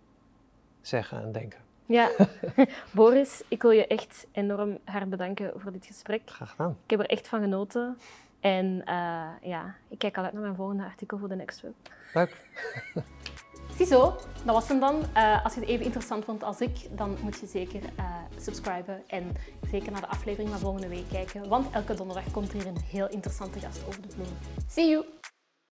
zeggen en denken. Ja, [LAUGHS] Boris, ik wil je echt enorm hard bedanken voor dit gesprek. Graag gedaan. Ik heb er echt van genoten. En eh, ja, ik kijk al uit naar mijn volgende artikel voor de Next Web. Leuk. [LAUGHS] Ziezo, dat was hem dan. Eh, als je het even interessant vond als ik, dan moet je zeker eh, subscriben en zeker naar de aflevering van volgende week kijken. Want elke donderdag komt er hier een heel interessante gast over de vloer. See you!